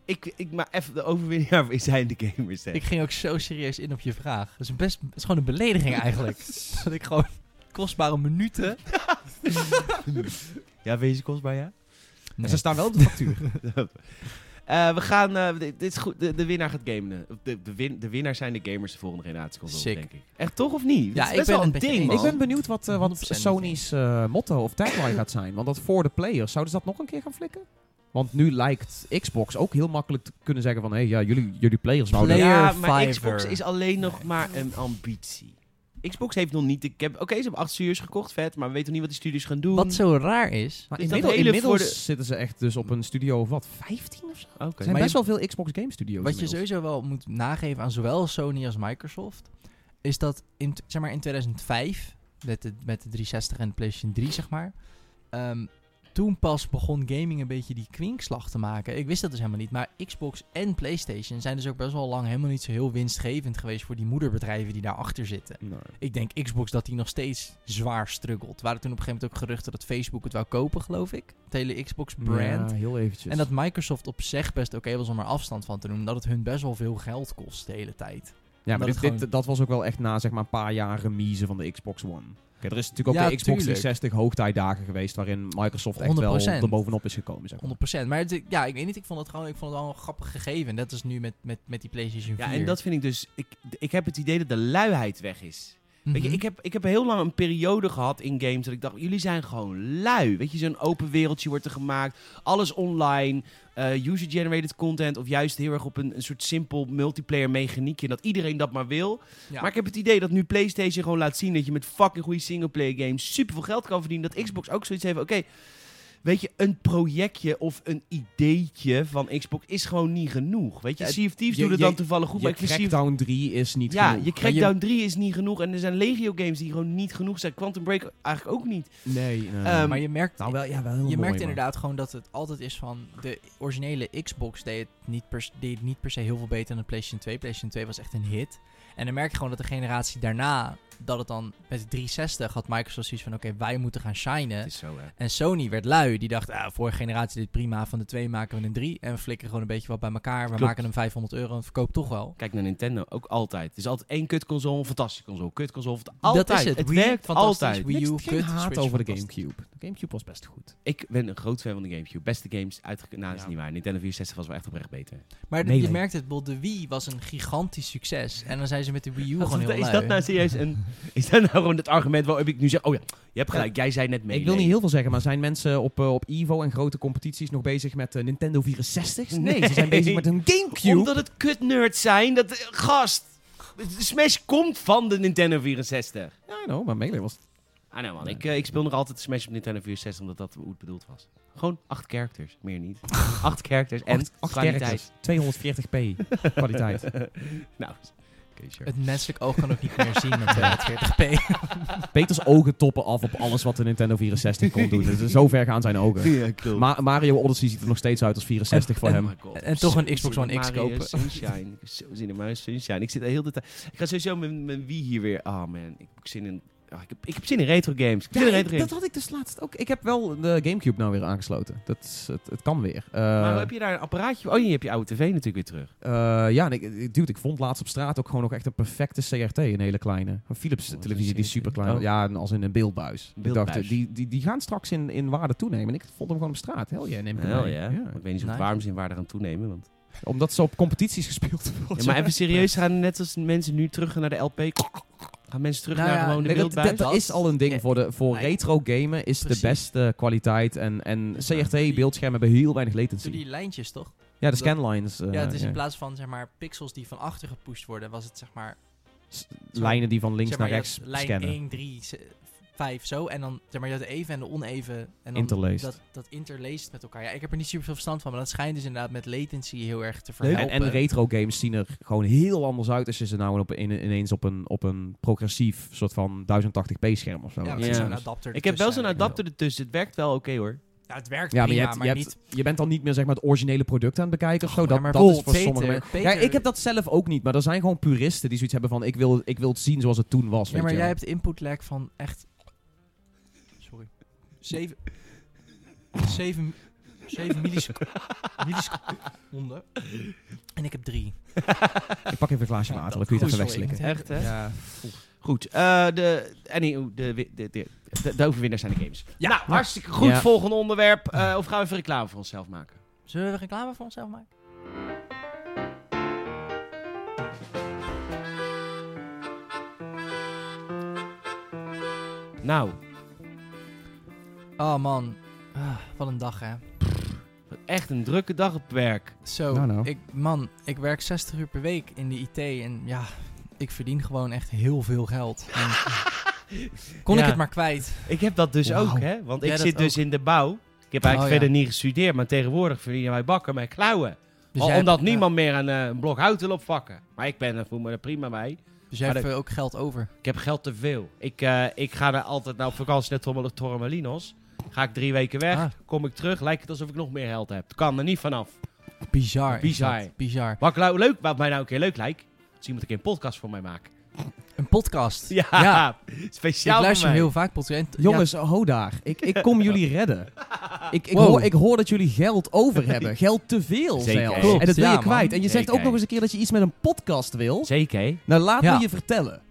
ik, ik maar even de overwinning ja, we zijn de gamers. hè. Ik ging ook zo serieus in op je vraag. Dat is, best, dat is gewoon een belediging eigenlijk. dat ik gewoon kostbare minuten... Ja, wees je kostbaar, ja? En ze staan wel op de factuur. Eh, we gaan, eh, dit, dit is goed, de, de winnaar gaat gamen. De, de, win, de winnaar zijn de gamers de volgende generatie console, Sick. denk ik. Echt toch of niet? Ja, Dat is ik best ben wel het een ding, man. ik ben benieuwd wat, eh, wat 100% Sony's eh, motto of tagline gaat zijn. Want dat voor de players, zouden ze dat nog een keer gaan flikken? Want nu lijkt Xbox ook heel makkelijk te kunnen zeggen van... Hé, hey, ja, jullie, jullie players wouden... Player Ja, maar Fiverr. Xbox is alleen nog maar een ambitie. Xbox heeft nog niet... de- Ik heb, Oké, ze hebben acht studios gekocht, vet. Maar we weten nog niet wat die studios gaan doen. Wat zo raar is... Maar Dus inmiddels, inmiddels de- zitten ze echt dus op een studio of wat, 15 of zo? Oké. Er zijn Maar best je- wel veel Xbox Game Studios Wat je sowieso wel moet nageven aan zowel Sony als Microsoft... is dat in, zeg maar in 2005, met de, met de 360 en de PlayStation 3, zeg maar... ehm, toen pas begon gaming een beetje die kwinkslag te maken. Ik wist dat dus helemaal niet. Maar Xbox en PlayStation zijn dus ook best wel lang helemaal niet zo heel winstgevend geweest... voor die moederbedrijven die daarachter zitten. Nee. Ik denk Xbox dat die nog steeds zwaar struggelt. Waren toen op een gegeven moment ook geruchten dat Facebook het wou kopen, geloof ik. Het hele Xbox brand. Ja, heel eventjes. En dat Microsoft op zich best oké was om er afstand van te doen. Omdat het hun best wel veel geld kost de hele tijd. ja, maar dat dit, dat was ook wel echt na zeg maar een paar jaar remise van de Xbox One. Er is natuurlijk ook Ja, de Xbox tuurlijk. 360 hoogtijdagen geweest waarin Microsoft echt wel 100%. er bovenop is gekomen. Zeg maar. 100%. Maar het- ja, ik weet niet. Ik vond het gewoon ik vond het wel een grappig gegeven. En dat is nu met, met, met die PlayStation 4. Ja, en dat vind ik dus... Ik, ik heb het idee dat de luiheid weg is. Weet je, Mhm. ik heb, ik heb heel lang een periode gehad in games dat ik dacht, jullie zijn gewoon lui. Weet je, zo'n open wereldje wordt er gemaakt. Alles online, eh, user-generated content of juist heel erg op een, een soort simpel multiplayer mechaniekje. Dat iedereen dat maar wil. Ja. Maar ik heb het idee dat nu PlayStation gewoon laat zien dat je met fucking goede singleplayer games super veel geld kan verdienen. Dat Xbox ook zoiets heeft, oké, weet je, een projectje of een ideetje van Xbox is gewoon niet genoeg. Weet je, Ja, Sea of Thieves je- doet het je- dan toevallig goed, maar Je ik Crackdown 3 is niet ja, genoeg. je Maar Crackdown 3 is niet genoeg. En er zijn legio games die gewoon niet genoeg zijn. Quantum Break eigenlijk ook niet. Nee, nee. Ehm, maar je merkt, nou wel, ja, wel heel je mooi, merkt inderdaad gewoon dat het altijd is van... De originele Xbox deed het niet per, deed het niet per se heel veel beter dan de PlayStation 2. PlayStation 2 was echt een hit. En dan merk je gewoon dat de generatie daarna... Dat het dan met de 360 had Microsoft zoiets van... Oké, wij moeten gaan shinen. is zo, hè. En Sony werd lui. Die dacht, ah, vorige generatie dit prima. Van de twee maken we een drie. En we flikken gewoon een beetje wat bij elkaar. We Klopt. maken hem 500 euro en verkoopt toch wel. Kijk naar Nintendo, ook altijd. Het is altijd één kutconsole, een fantastische console. Kutconsole, altijd. Dat is het. Het Wii, werkt fantastisch. altijd. Wii U, kut, haat Switch, over de. Gamecube. De Gamecube was best goed. Ik ben een groot fan van de Gamecube. Beste games uitgekomen. Nou, dat is Ja. niet waar. Nintendo 64 was wel echt oprecht beter. Maar je merkt het, de Wii was een gigantisch succes. En dan zijn ze met de Wii U gewoon is, heel is lui. dat nou serieus een... Is dat nou gewoon het argument waarop ik nu zeg... Oh ja, je hebt gelijk. Jij zei net mee. Ik wil niet heel veel zeggen, maar zijn mensen op, eh, op Evo en grote competities nog bezig met eh, Nintendo 64? Nee, Nee. ze zijn bezig met een Gamecube. Omdat het kutnerds zijn. Dat, eh, gast. De Smash komt van de Nintendo 64. Ja, know, maar Melee was... Ah nee man, ik, ik speel nog altijd Smash op Nintendo 64 omdat dat hoe het bedoeld was. Gewoon acht characters, meer niet. acht characters en acht, acht kwaliteit. characters, 240p kwaliteit. nou, Het menselijk oog kan ook niet meer zien met 240p. Peters ogen toppen af op alles wat de Nintendo 64 kon doen. Dus zo ver gaan zijn ogen. Ja, klopt. Ma- Mario Odyssey ziet er nog steeds uit als 64 voor En- hem. Oh en toch een Xbox One X kopen. Sunshine. Ik heb zo zin in Mario Sunshine. Ik zit de hele tijd... Ik ga sowieso mijn, mijn Wii hier weer... Oh man, ik heb zin in... ik, heb, ik heb zin in retro games. Ik heb zin in retro ik- games. dat had ik dus laatst ook. Ik heb wel de Gamecube nou weer aangesloten. Dat is, het, het kan weer. Eh, maar heb je daar een apparaatje... Oh, je hebt je oude tv natuurlijk weer terug. eh, ja, ik, ik, dude, ik vond laatst op straat ook gewoon nog echt een perfecte CRT. Een hele kleine. Een Philips is televisie een die is super klein. Oh. Ja, als in een beeldbuis. Ik Beeldbuis. dacht, die, die, die gaan straks in, in waarde toenemen. En ik vond hem gewoon op straat. Hell yeah, neem ik hem Hell mee. ja. Ik weet niet zo Nice. waarom ze in waarde gaan toenemen. Want... Omdat ze op competities gespeeld worden. Ja, maar even serieus, gaan net als mensen nu terug naar de LP... Gaan mensen terug Nou naar ja, gewoon de Nee, dat, beeldbuis? dat, dat is al een ding voor, de, voor Nee. retro gamen is Precies. de beste kwaliteit en, en Ja, CRT die- beeldschermen hebben heel weinig latency. Die lijntjes toch? ja, de scanlines. eh, ja, het is ja. in plaats van zeg maar pixels die van achter gepusht worden, was het zeg maar, S- lijnen die van links zeg maar naar rechts lijn scannen. 1, 3, 5 zo en dan zeg maar je had de even en de oneven en dan Interlaced. dat dat interlaced met elkaar. Ja, ik heb er niet super veel verstand van, maar dat schijnt dus inderdaad met latency heel erg te En, verhelpen. en retro games zien er gewoon heel anders uit als je ze nou op, in, ineens op een, op een progressief soort van 1080p scherm of zo. ja, Ja. zo'n adapter. Ik heb wel zo'n adapter ertussen. Het werkt wel oké hoor. Nou, het werkt Ja, maar je, prima, hebt, maar je, niet... hebt, je bent dan niet meer zeg maar, het originele product aan het bekijken of zo. ja, Dat, maar dat is Peter, voor sommige mensen. Peter- Ja, ik heb dat zelf ook niet, maar er zijn gewoon puristen die zoiets hebben van: ik wil, ik wil het zien zoals het toen was. Ja, weet maar je jij hebt input lag van echt... Sorry. 7... 7... 7 milliseconden. En ik heb 3. Ik pak even een glaasje water, dan kun je het even wegslikken. Echt, hè? Ja. Goed, eh, de, anyway, de, de, de, de, de overwinnaars zijn de games. Ja. nou, hartstikke goed. Ja. Volgende onderwerp. Eh, of gaan we even reclame voor onszelf maken? Zullen we reclame voor onszelf maken? Nou, Oh man. Ah, wat een dag hè. echt een drukke dag op werk. Zo, Nou, nou. Ik, man, ik werk 60 uur per week in de IT en ja, ik verdien gewoon echt heel veel geld. En kon ik het maar kwijt. Ik heb dat dus ook, hè? Want ik zit dus ook? in de bouw. Ik heb eigenlijk Oh, ja. verder niet gestudeerd, maar tegenwoordig verdienen wij bakken met klauwen. Dus Al- omdat hebt- niemand meer een, eh, een blok hout wil opvakken. Maar ik ben er voel me er prima bij. ja, dus jij maar hebt dat- eh, ook geld over. Ik heb geld te veel. Ik, eh, ik ga er altijd naar op vakantie naar Torremolinos. Ga ik drie weken weg, Ah. kom ik terug, lijkt het alsof ik nog meer geld heb. Kan er niet vanaf. Bizar. Bizar. Bizar. Wat, nou leuk, wat mij nou een keer leuk lijkt, is iemand een keer een podcast voor mij maken. Een podcast. Ja, Ja. speciaal ik luister voor mij. heel vaak podcast. En t- Jongens, ho daar. Ik, ik kom jullie redden. Ik, ik, Wow. hoor, ik hoor dat jullie geld over hebben. Geld te veel. Klopt, en dat wil ja, je kwijt. En je zegt ook nog eens een keer dat je iets met een podcast wil. Zeker. Nou, laat Ja. me je vertellen.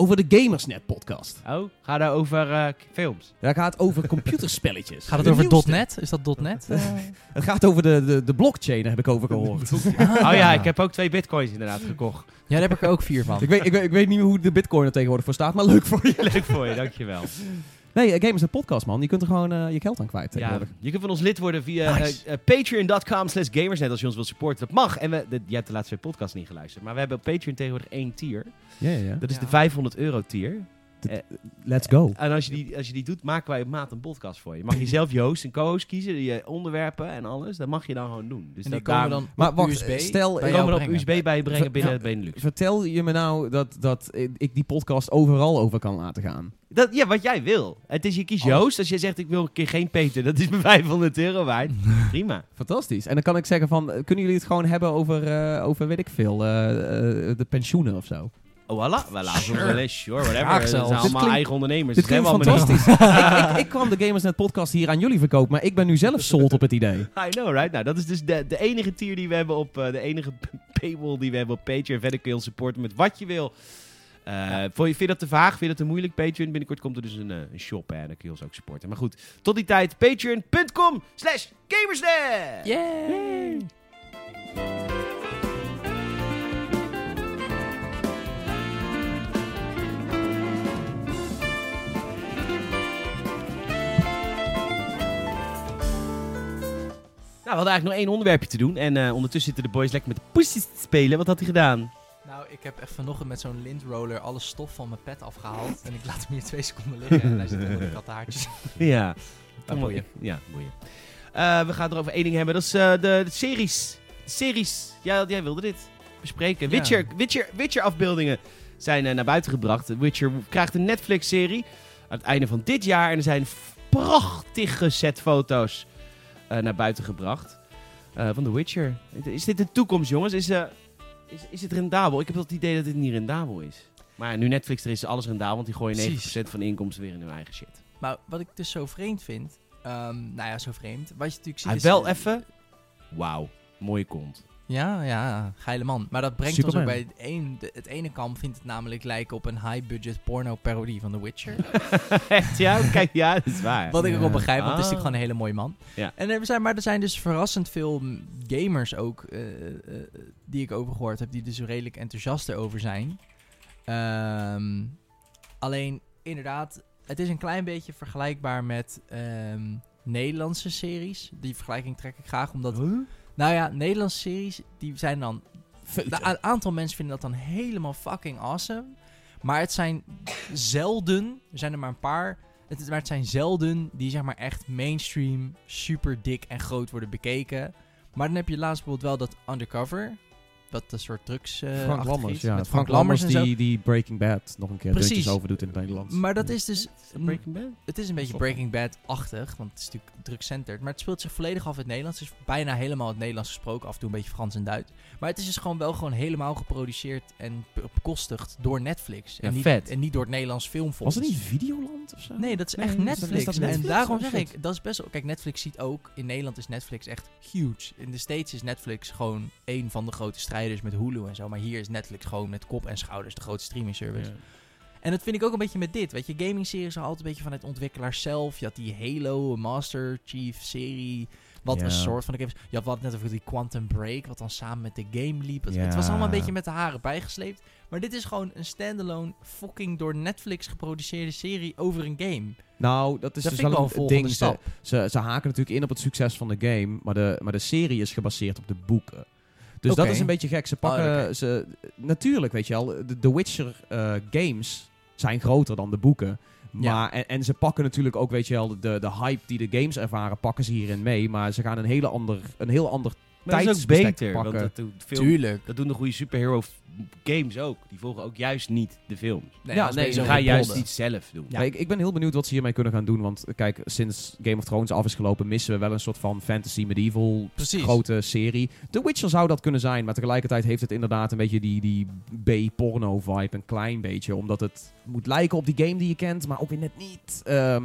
Over de Gamersnet podcast. Oh, ga daar over eh, films. Daar gaat over computerspelletjes. Gaat het De over nieuwste. .net? Is dat .net? Eh, Het gaat over de, de, de blockchain, daar heb ik over gehoord. ah. Oh ja, ik heb ook twee bitcoins inderdaad gekocht. Ja, daar heb ik er ook vier van. ik, weet, ik, weet, ik weet niet meer hoe de bitcoin er tegenwoordig voor staat, maar leuk voor je. Leuk voor je, dankjewel. Nee, eh, Gamersnet podcast, man. Je kunt er gewoon eh, je geld aan kwijt Ja, je kunt van ons lid worden via Nice. eh, patreon.com slash gamersnet als je ons wilt supporten. Dat mag. En we, de, je hebt de laatste twee podcasts niet geluisterd. Maar we hebben op Patreon tegenwoordig één tier. Ja, ja, ja. Dat is Ja. de 500 euro tier. Let's go. En als je, die, als je die doet, maken wij op maat een podcast voor je. Mag je zelf je host en co-host kiezen, je onderwerpen en alles. Dat mag je dan gewoon doen. Dus en die dat komen dan Maar op wacht, USB stel- bij we jou komen er op. USB bij je brengen Ver- binnen ja. Benelux. Vertel je me nou dat, dat ik die podcast overal over kan laten gaan? Dat, ja, wat jij wil. Het is, je kiest Alles. host. Als je zegt, ik wil een keer geen Peter, dat is me 500 euro waard. Prima. Fantastisch. En dan kan ik zeggen van, kunnen jullie het gewoon hebben over, eh, over weet ik veel, eh, eh, de pensioenen of zo? Oh, voilà. Sure. sure, whatever. Zelfs. zijn allemaal klinkt- eigen ondernemers. Dit klinkt fantastisch. ik, ik, ik kwam de Gamersnet podcast hier aan jullie verkopen, maar ik ben nu zelf sold op het idee. I know, right? Nou, dat is dus de, de enige tier die we hebben op... de enige paywall die we hebben op Patreon. Verder kun je ons supporten met wat je wil. Vond je, vind je dat te vaag? Vind je dat te moeilijk, Patreon? Binnenkort komt er dus een, eh, een shop en dan kun je ons ook supporten. Maar goed, tot die tijd, patreon.com slash gamersnet! Yay! Nou, we hadden eigenlijk nog één onderwerpje te doen. En eh, ondertussen zitten de boys lekker met de poesjes te spelen. Wat had hij gedaan? Ik heb echt vanochtend met zo'n lindroller alle stof van mijn pet afgehaald. En ik laat hem hier twee seconden liggen. En daar zitten de kattenhaartjes. Ja. Ah, boeien. Ja, boeien. Eh, we gaan het er over één ding hebben. Dat is eh, de, de series. De series. Jij, jij wilde dit bespreken. Ja. Witcher, Witcher, Witcher afbeeldingen zijn eh, naar buiten gebracht. Witcher krijgt een Netflix serie aan het einde van dit jaar. En er zijn prachtige set foto's naar buiten gebracht. van The Witcher. Is dit de toekomst, jongens? Is, is, is het rendabel? Ik heb het idee dat dit niet rendabel is. Maar nu Netflix er is, alles rendabel. Want die gooien 90% Precies. van de inkomsten weer in hun eigen shit. Maar wat ik dus zo vreemd vind. ehm, nou ja, zo vreemd. Wat je natuurlijk ziet. Hij is- wel even. Wauw, mooie kont. Ja, ja, geile man. Maar dat brengt ons ook bij het, een, de- het ene kamp vindt het namelijk lijken op een high-budget porno-parodie van The Witcher. Echt, ja? Kijk, ja, dat is waar. Wat ik ook wel Ja. begrijp, want het is Ah. natuurlijk gewoon een hele mooie man. Ja. En er zijn, maar er zijn dus verrassend veel gamers ook, eh, eh, die ik over gehoord heb, die dus redelijk enthousiast erover zijn. Ehm, alleen, inderdaad, het is een klein beetje vergelijkbaar met ehm, Nederlandse series. Die vergelijking trek ik graag, omdat... Nou ja, Nederlandse series, die zijn dan nou, een aantal mensen vinden dat dan helemaal fucking awesome. Maar het zijn zelden, er zijn er maar een paar, het, maar het zijn zelden die zeg maar echt mainstream, super dik en groot worden bekeken. Maar dan heb je laatst bijvoorbeeld wel dat Undercover. Wat een soort drugs eh, Frank Lammers, ja. met Frank Lammers en zo. die, die Breaking Bad nog een keer Precies. over doet in het Nederlands. Maar dat is dus... Breaking Bad? Het is een beetje. Breaking Bad-achtig, want het is natuurlijk drug-centered. Maar het speelt zich volledig af in het Nederlands. Het is bijna helemaal het Nederlands gesproken, af en toe een beetje Frans en Duits. Maar het is dus gewoon wel gewoon helemaal geproduceerd en be- bekostigd door Netflix. Ja, en, niet, vet. en niet door het Nederlands Filmfonds. Was het niet Videoland of zo? Nee, dat is Nee, echt Netflix. is dat En daarom Oh, zeg ik, dat is best wel... Kijk, Netflix ziet ook... In Nederland is Netflix echt huge. In de States is Netflix gewoon een van de grote strijders met Hulu en zo. Maar hier is Netflix gewoon met kop en schouders de grootste streaming service. Ja. En dat vind ik ook een beetje met dit. Weet je, gaming series zijn altijd een beetje vanuit ontwikkelaars zelf. Je had die Halo Master Chief serie. Wat een soort van de games. Je had wat net over die Quantum Break. Wat dan samen met de game liep. Het, het was allemaal een beetje met de haren bijgesleept. Maar dit is gewoon een standalone, fucking door Netflix geproduceerde serie over een game. Nou, dat is dat dus ik wel wel een ding. stap. ze, ze haken natuurlijk in op het succes van de game, maar de, maar de serie is gebaseerd op de boeken. Dus dat is een beetje gek. Ze pakken Oh, oké. ze natuurlijk, weet je wel, de, de Witcher eh, games zijn groter dan de boeken. Ja. Maar, en, en ze pakken natuurlijk ook, weet je wel, de, de hype die de games ervaren, pakken ze hierin mee. Maar ze gaan een, hele ander, een heel ander Maar dat is ook beter, want dat doen, film, Tuurlijk. dat doen de goede superhero games ook. Die volgen ook juist niet de films. Nee, Ja, nee, Ze gaan juist iets zelf doen. Ja. Ik, ik ben heel benieuwd wat ze hiermee kunnen gaan doen. Want kijk, sinds Game of Thrones af is gelopen, missen we wel een soort van fantasy medieval Precies. grote serie. The Witcher zou dat kunnen zijn, maar tegelijkertijd heeft het inderdaad een beetje die, die B-porno vibe, een klein beetje. Omdat het moet lijken op die game die je kent, maar ook weer net niet. Ehm,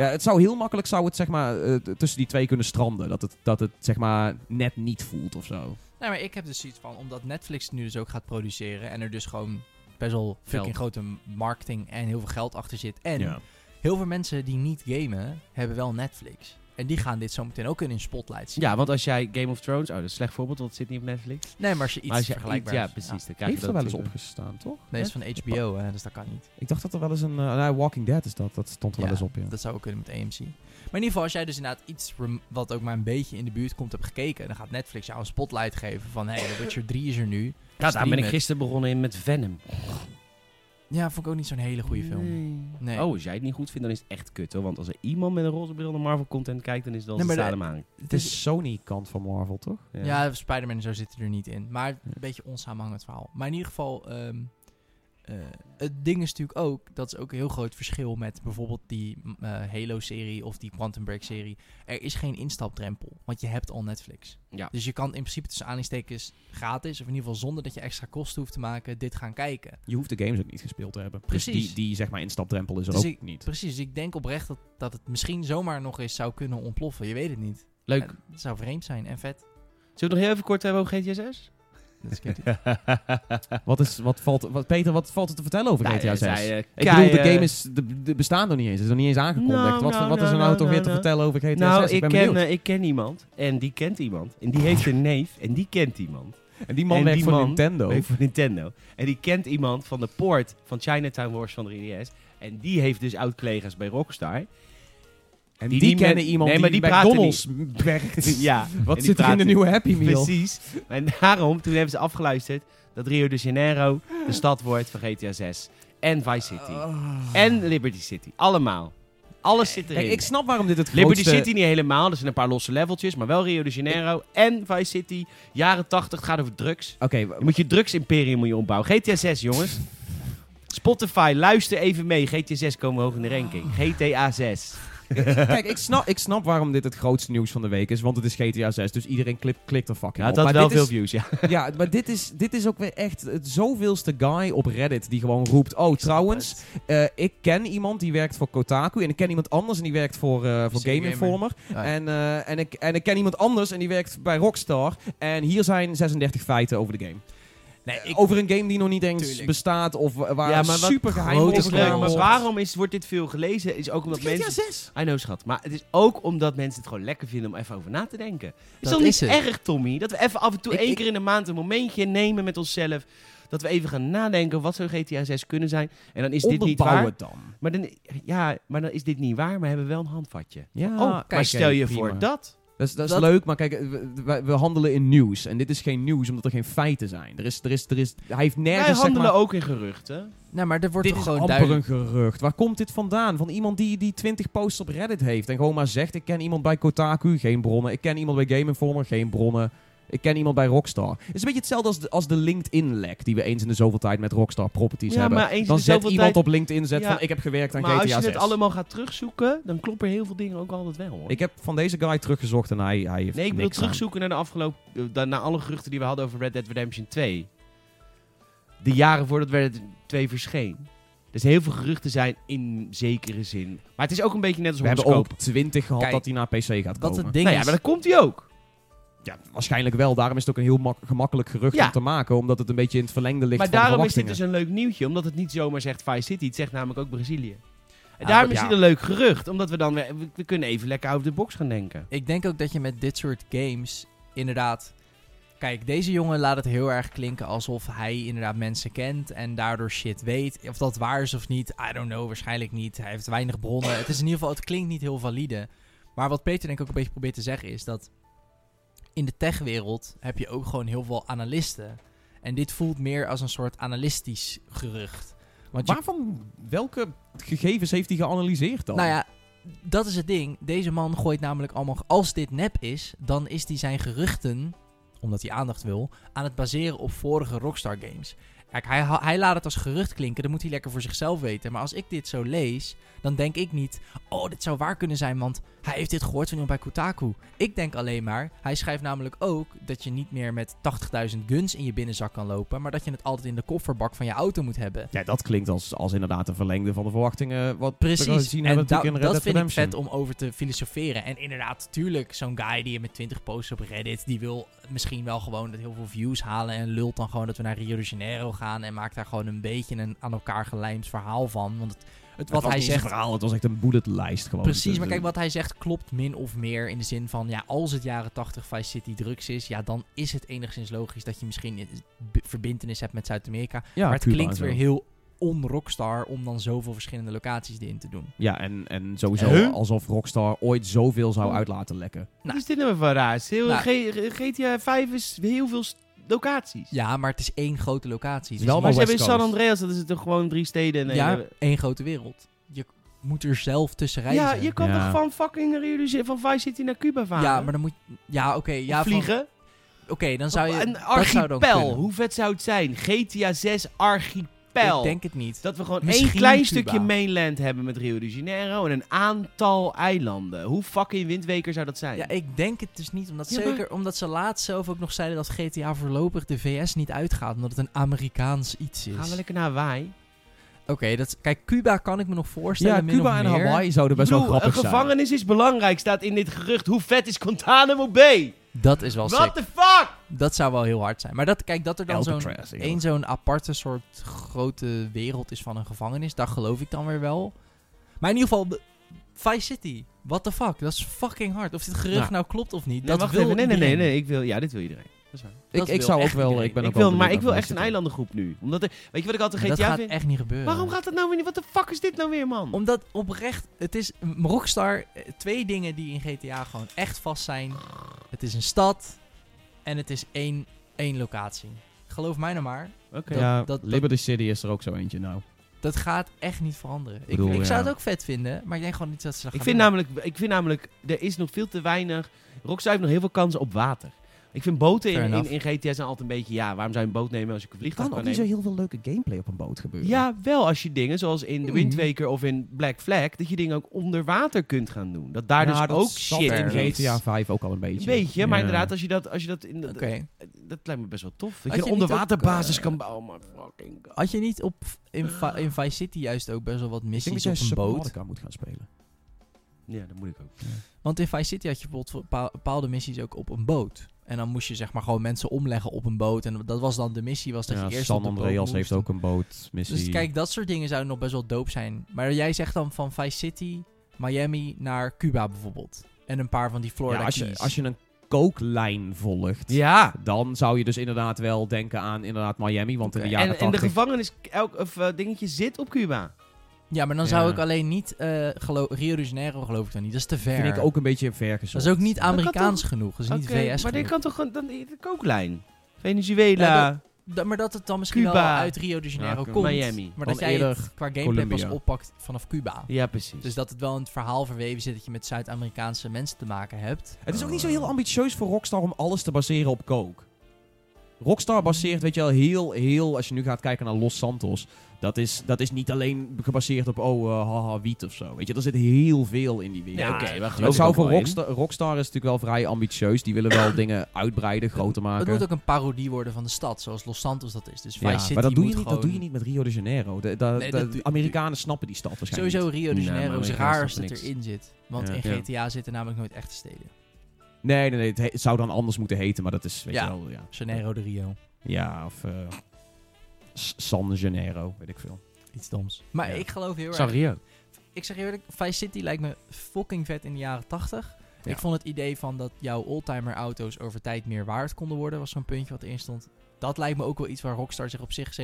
ja. het zou heel makkelijk zou het, zeg maar, eh, tussen die twee kunnen stranden. Dat het, dat het zeg maar, net niet voelt of zo. Nee, maar ik heb dus zoiets van, omdat Netflix nu dus ook gaat produceren en er dus gewoon best wel fucking grote marketing en heel veel geld achter zit. En Ja. heel veel mensen die niet gamen, hebben wel Netflix. En die gaan dit zo meteen ook in hun spotlight zien. Ja, want als jij Game of Thrones... Oh, dat is een slecht voorbeeld, want het zit niet op Netflix. Nee, maar als je iets maar als je vergelijkbaars... iets- Ja, precies. Dan krijg Heeft er dat wel eens opgestaan, toch? Nee, dat is van HBO, hè, dus dat kan niet. Ik dacht dat er wel eens een... eh, nou, Walking Dead is dat. Dat stond er Ja, wel eens op, ja. Dat zou ook kunnen met AMC. Maar in ieder geval, als jij dus inderdaad iets wat ook maar een beetje in de buurt komt hebt gekeken, dan gaat Netflix jou een spotlight geven van, hé, hey, The Witcher 3 is er nu. Ja, daar ben ik gisteren begonnen in met Venom. Ja, vond ik ook niet zo'n hele goede film. Nee. Nee. Oh, als jij het niet goed vindt, dan is het echt kut hoor. Want als er iemand met een roze bril naar Marvel content kijkt, dan is dat Nee, de Het is Sony-kant van Marvel, toch? Ja, Spider-Man en zo zitten er niet in. Maar een beetje onsamenhangend verhaal. Maar in ieder geval, ehm, eh, het ding is natuurlijk ook, dat is ook een heel groot verschil met bijvoorbeeld die mm, eh, Halo-serie of die Quantum Break-serie. Er is geen instapdrempel, want je hebt al Netflix. Ja. Dus je kan in principe tussen aanhalingstekens gratis, of in ieder geval zonder dat je extra kosten hoeft te maken, dit gaan kijken. Je hoeft de games ook niet gespeeld te hebben. Precies. Dus die, die zeg maar instapdrempel is er Dus ook ik- niet. Precies, ik denk oprecht dat, dat het misschien zomaar nog eens zou kunnen ontploffen. Je weet het niet. Leuk. En Het zou vreemd zijn en vet. Zullen we het nog heel even kort hebben over GTA 6? Dat is kut. Wat is, wat valt, wat, Peter, wat valt er te vertellen over Nou, GTA 6? zij, eh, ik bedoel, de eh, game is, de, de bestaan nog niet eens. Het is nog niet eens aangekondigd. Nou, wat nou, wat is er nou, toch weer te vertellen over GTA Nou, 6? ik ben ken, eh, ik ken iemand en die kent iemand. En die heeft een neef en die kent iemand. en die man en werkt die voor man Nintendo. Werkt voor Nintendo. En die kent iemand van de poort van Chinatown Wars van de 3DS. En die heeft dus oud-collega's bij Rockstar. En die kennen met- iemand Nee, maar die, die bij McDonald's werkt. ja. Wat zit er in de nieuwe Happy Meal? Precies. En daarom, toen hebben ze afgeluisterd dat Rio de Janeiro de stad wordt van GTA 6. En Vice City. En Liberty City. Allemaal. Alles zit erin. Kijk, ik snap waarom dit het Liberty grootste... City niet helemaal. Er zijn een paar losse leveltjes. Maar wel Rio de Janeiro en Vice City. Jaren 80. Het gaat over drugs. Oké, Je moet je drugsimperium moet je opbouwen. GTA 6, jongens. Spotify, luister even mee. GTA 6 komen hoog in de ranking. GTA 6. Kijk, ik snap, ik snap waarom dit het grootste nieuws van de week is. Want het is GTA 6. Dus iedereen klip, klikt er fucking Ja, op. dat had Maar wel veel is- views, ja. Ja, maar dit is, dit is ook weer echt het zoveelste guy op Reddit die gewoon roept... Oh, trouwens, eh, ik ken iemand die werkt voor Kotaku. En ik ken iemand anders en die werkt voor, eh voor Game. Informer. Ja. En, eh, en, ik, en ik ken iemand anders en die werkt bij Rockstar. En hier zijn 36 feiten over de game. Nee, ik, over een game die nog niet eens Tuurlijk. bestaat of wa- waar Ja, maar super geheim is leuk, maar waarom is, wordt dit veel gelezen? Is ook omdat GTA mensen... 6. I know, schat. Maar het is ook omdat mensen het gewoon lekker vinden om even over na te denken. Het is Dat niet het. erg, Tommy? Dat we even af en toe Ik- één keer in de maand een momentje nemen met onszelf. Dat we even gaan nadenken wat zou GTA 6 kunnen zijn. En dan is dit niet waar. het dan. Maar dan, ja, maar dan is dit niet waar, maar hebben we wel een handvatje. Ja, oh, maar kijk, stel je prima. voor dat. Dat is, dat is Dat- leuk, maar kijk, we, handelen in nieuws. En dit is geen nieuws, omdat er geen feiten zijn. Er is, er is, er is, hij heeft nergens, Wij zeg handelen maar... ook in geruchten. nou, maar er wordt Dit toch is gewoon amper duidelijk... een gerucht. Waar komt dit vandaan? Van iemand die, die 20 posts op Reddit heeft. En gewoon maar zegt, ik ken iemand bij Kotaku, geen bronnen. Ik ken iemand bij Game Informer, geen bronnen. Ik ken iemand bij Rockstar. Het is een beetje hetzelfde als de, als de LinkedIn-lek die we eens in de zoveel tijd met Rockstar Properties Ja, hebben. maar eens in Dan de zet iemand tijd- op LinkedIn zet Ja. van ik heb gewerkt aan Maar GTA als je 6. het allemaal gaat terugzoeken, dan kloppen heel veel dingen ook altijd wel hoor. Ik heb van deze guy teruggezocht en hij, hij heeft nee, ik wil niks aan. terugzoeken naar de afgelopen, eh, naar alle geruchten die we hadden over Red Dead Redemption 2. De jaren voordat Red Dead 2 verscheen. Dus heel veel geruchten zijn in zekere zin. Maar het is ook een beetje net als We hebben ook horoscoop. 20 gehad Kijk, dat hij naar PC gaat Wat komen. het ding Nou ja, is... maar dan komt hij ook. Ja, waarschijnlijk wel. Daarom is het ook een heel mak- gemakkelijk gerucht Ja. om te maken. Omdat het een beetje in het verlengde ligt Maar van de daarom is dit dus een leuk nieuwtje. Omdat het niet zomaar zegt Vice City. Het zegt namelijk ook Brazilië. En Ah, daarom is dit een leuk gerucht. Omdat we dan weer, we, we kunnen even lekker out of the box gaan denken. Ik denk ook dat je met dit soort games inderdaad... Kijk, deze jongen laat het heel erg klinken alsof hij inderdaad mensen kent en daardoor shit weet. Of dat waar is of niet, I don't know, waarschijnlijk niet. Hij heeft weinig bronnen. Het is in ieder geval, het klinkt niet heel valide. Maar wat Peter denk ik ook een beetje probeert te zeggen is dat in de techwereld heb je ook gewoon heel veel analisten. En dit voelt meer als een soort analistisch gerucht. Want je Waarvan, welke gegevens heeft hij geanalyseerd dan? Nou ja, dat is het ding. Deze man gooit namelijk allemaal... Als dit nep is, dan is hij zijn geruchten, omdat hij aandacht wil, aan het baseren op vorige Rockstar games. Kijk, hij, laat het als gerucht klinken, dan moet hij lekker voor zichzelf weten. Maar als ik dit zo lees, dan denk ik niet... Oh, dit zou waar kunnen zijn, want hij heeft dit gehoord van iemand bij Kotaku. Ik denk alleen maar, hij schrijft namelijk ook dat je niet meer met 80.000 guns in je binnenzak kan lopen, maar dat je het altijd in de kofferbak van je auto moet hebben. Ja, dat klinkt als, als inderdaad een verlengde van de verwachtingen. Wat we Precies, gezien en hebben da- in Red dat Dead vind ik vet om over te filosoferen. En inderdaad, tuurlijk, zo'n guy die je met 20 posts op Reddit, die wil misschien wel gewoon dat heel veel views halen en lult dan gewoon dat we naar Rio de Janeiro gaan en maakt daar gewoon een beetje een aan elkaar gelijmd verhaal van. Want het, het, Het wat was hij zegt... verhaal, het was echt een bulletlijst gewoon. Precies, Dus, maar kijk, wat hij zegt klopt min of meer in de zin van, ja, als het jaren 80 Vice City drugs is, ja, dan is het enigszins logisch dat je misschien verbintenis hebt met Zuid-Amerika. ja, maar het Cuba klinkt weer heel on-rockstar om dan zoveel verschillende locaties erin te doen. Ja, en, en sowieso Huh? alsof Rockstar ooit zoveel zou Oh. uit laten lekken. Wat is dit nou raar? Heel, Nou. GTA 5 is heel veel locaties. Ja, maar het is één grote locatie. is wel maar ze hebben in San. Andreas, dat is toch gewoon drie steden en een ja, hele- één grote wereld. Je moet er zelf tussen reizen. Ja, je kan Ja. toch van fucking Rio de Janeiro- van Vice City naar Cuba varen? Ja, maar dan moet Ja, oké. ja, van- vliegen? Oké, dan zou je... een dat zou dan archipel. Hoe vet zou het zijn? GTA 6 archipel. Ik denk het niet. Dat we gewoon Misschien één klein Cuba. stukje mainland hebben met Rio de Janeiro en een aantal eilanden. Hoe fucking windweker zou dat zijn? Ja, ik denk het dus niet. Omdat, Ja, maar- zeker, omdat ze laatst zelf ook nog zeiden dat GTA voorlopig de VS niet uitgaat. Omdat het een Amerikaans iets is. Gaan we lekker naar Hawaii? Oké, dat kijk, Cuba kan ik me nog voorstellen. Ja, Cuba en meer. Hawaii zouden best wel grappig een zijn. gevangenis is belangrijk, staat in dit gerucht. Hoe vet is Guantanamo Bay? Dat is wel What sick. the fuck? Dat zou wel heel hard zijn. Maar dat, kijk, dat er dan zo'n één zo'n aparte soort grote wereld is van een gevangenis, daar geloof ik dan weer wel. Maar in ieder geval, Vice City, what the fuck, dat is fucking hard. Of dit gerucht Nou. nou klopt of niet, Nee, dat wil even. Nee, nee, nee, nee. Ik wil, ja, dit wil iedereen. Dat is waar. Ik, Dat ik wil zou ook wel... Ik, ben Ik ook wil, wel maar ik wil echt een eilandengroep nu. Omdat, er- weet je wat ik altijd Maar dat GTA gaat vind? echt niet gebeuren. Waarom gaat dat nou weer niet? Wat de fuck is dit nou weer, man? Omdat oprecht, het is Rockstar, eh, twee dingen die in GTA gewoon echt vast zijn. Het is een stad en het is één, één locatie. Geloof mij nou maar, Oké. dat- Ja, dat- dat- Liberty City is er ook zo eentje nou. dat gaat echt niet veranderen. Ik, bedoel, ik zou ja. het ook vet vinden, maar ik denk gewoon niet dat ze dat Ik gaan vind, doen. namelijk, ik vind namelijk, er is nog veel te weinig... Rockstar heeft nog heel veel kansen op water. Ik vind boten in, in, in GTA zijn altijd een beetje... Ja, waarom zou je een boot nemen als je een Er vliegtuig kan kan ook niet zo heel veel leuke gameplay op een boot gebeuren. Ja, wel als je dingen zoals in The. Wind Waker of in Black Flag... dat je dingen ook onder water kunt gaan doen. Dat daar dus dat ook shit er in is. GTA 5 ook al een beetje. Een beetje, maar Ja. inderdaad, als je dat, als je dat in... Oké. Dat lijkt me best wel tof. Dat je je een onderwaterbasis eh, kan bouwen, maar fucking... god. Had je niet op, in, in Vice City juist ook best wel wat Ik denk dat missies op een boot? Moet gaan spelen. Ja, dat moet ik ook. Want in Vice City had je bijvoorbeeld bepa- bepaalde missies ook op een boot. En dan moest je zeg maar gewoon mensen omleggen op een boot. En dat was dan de missie, was dat Ja, je eerst San op de boot Andreas heeft ook een bootmissie. Dus kijk, dat soort dingen zouden nog best wel dope zijn. Maar jij zegt dan van Vice City, Miami naar Cuba bijvoorbeeld. En een paar van die Florida ja, als, je, Keys. als je een kooklijn volgt, Ja, dan zou je dus inderdaad wel denken aan inderdaad Miami. Want in de jaren en, en de 80... gevangenis, elk of, eh, dingetje zit op Cuba. Ja, maar dan Ja. zou ik alleen niet... eh, gelo- Rio de Janeiro geloof ik dan niet. Dat is te ver. vind ik ook een beetje ver gezocht. Dat is ook niet Amerikaans genoeg. Dat is niet Oké, VS maar dit kan toch gewoon dan de kooklijn? Venezuela. Maar dat het dan misschien Cuba. wel uit Rio de Janeiro Ja, komt. Miami. Maar Dan dat jij het qua gameplay pas oppakt vanaf Cuba. Ja, precies. Dus dat het wel in het verhaal verweven zit dat je met Zuid-Amerikaanse mensen te maken hebt. Het is ook niet zo heel ambitieus voor Rockstar om alles te baseren op coke. Rockstar baseert, weet je wel, heel, heel... Als je nu gaat kijken naar Los Santos... Dat is, dat is niet alleen gebaseerd op, oh, eh, haha, wiet of zo. Weet je, er zit heel veel in die wereld. Ja, oké, maar Het geloof zou voor. Rockstar, Rockstar is natuurlijk wel vrij ambitieus. Die willen wel dingen uitbreiden, groter Het maken. moet ook een parodie worden van de stad, zoals Los Santos dat is. Dus Vice Ja, City maar dat doe, je niet, dat doe je niet met Rio de Janeiro. De, de, Nee, de- dat de doe- Amerikanen snappen die stad waarschijnlijk Sowieso Rio de Nee, Janeiro maar is raar als het erin zit. Want Ja. in Ja. GTA zitten namelijk nooit echte steden. Nee, nee, nee. Het, he- het zou dan anders moeten heten, maar dat is, weet Ja. je wel, ja. Janeiro de Rio. Ja, of eh, San Janeiro, weet ik veel. Iets doms. Maar Ja. ik geloof heel erg... Sanrio. Ik zeg eerlijk, Vice City lijkt me fucking vet in de jaren 80. Ja. Ik vond het idee van dat jouw oldtimer auto's over tijd meer waard konden worden, was zo'n puntje wat erin stond. Dat lijkt me ook wel iets waar Rockstar zich op zich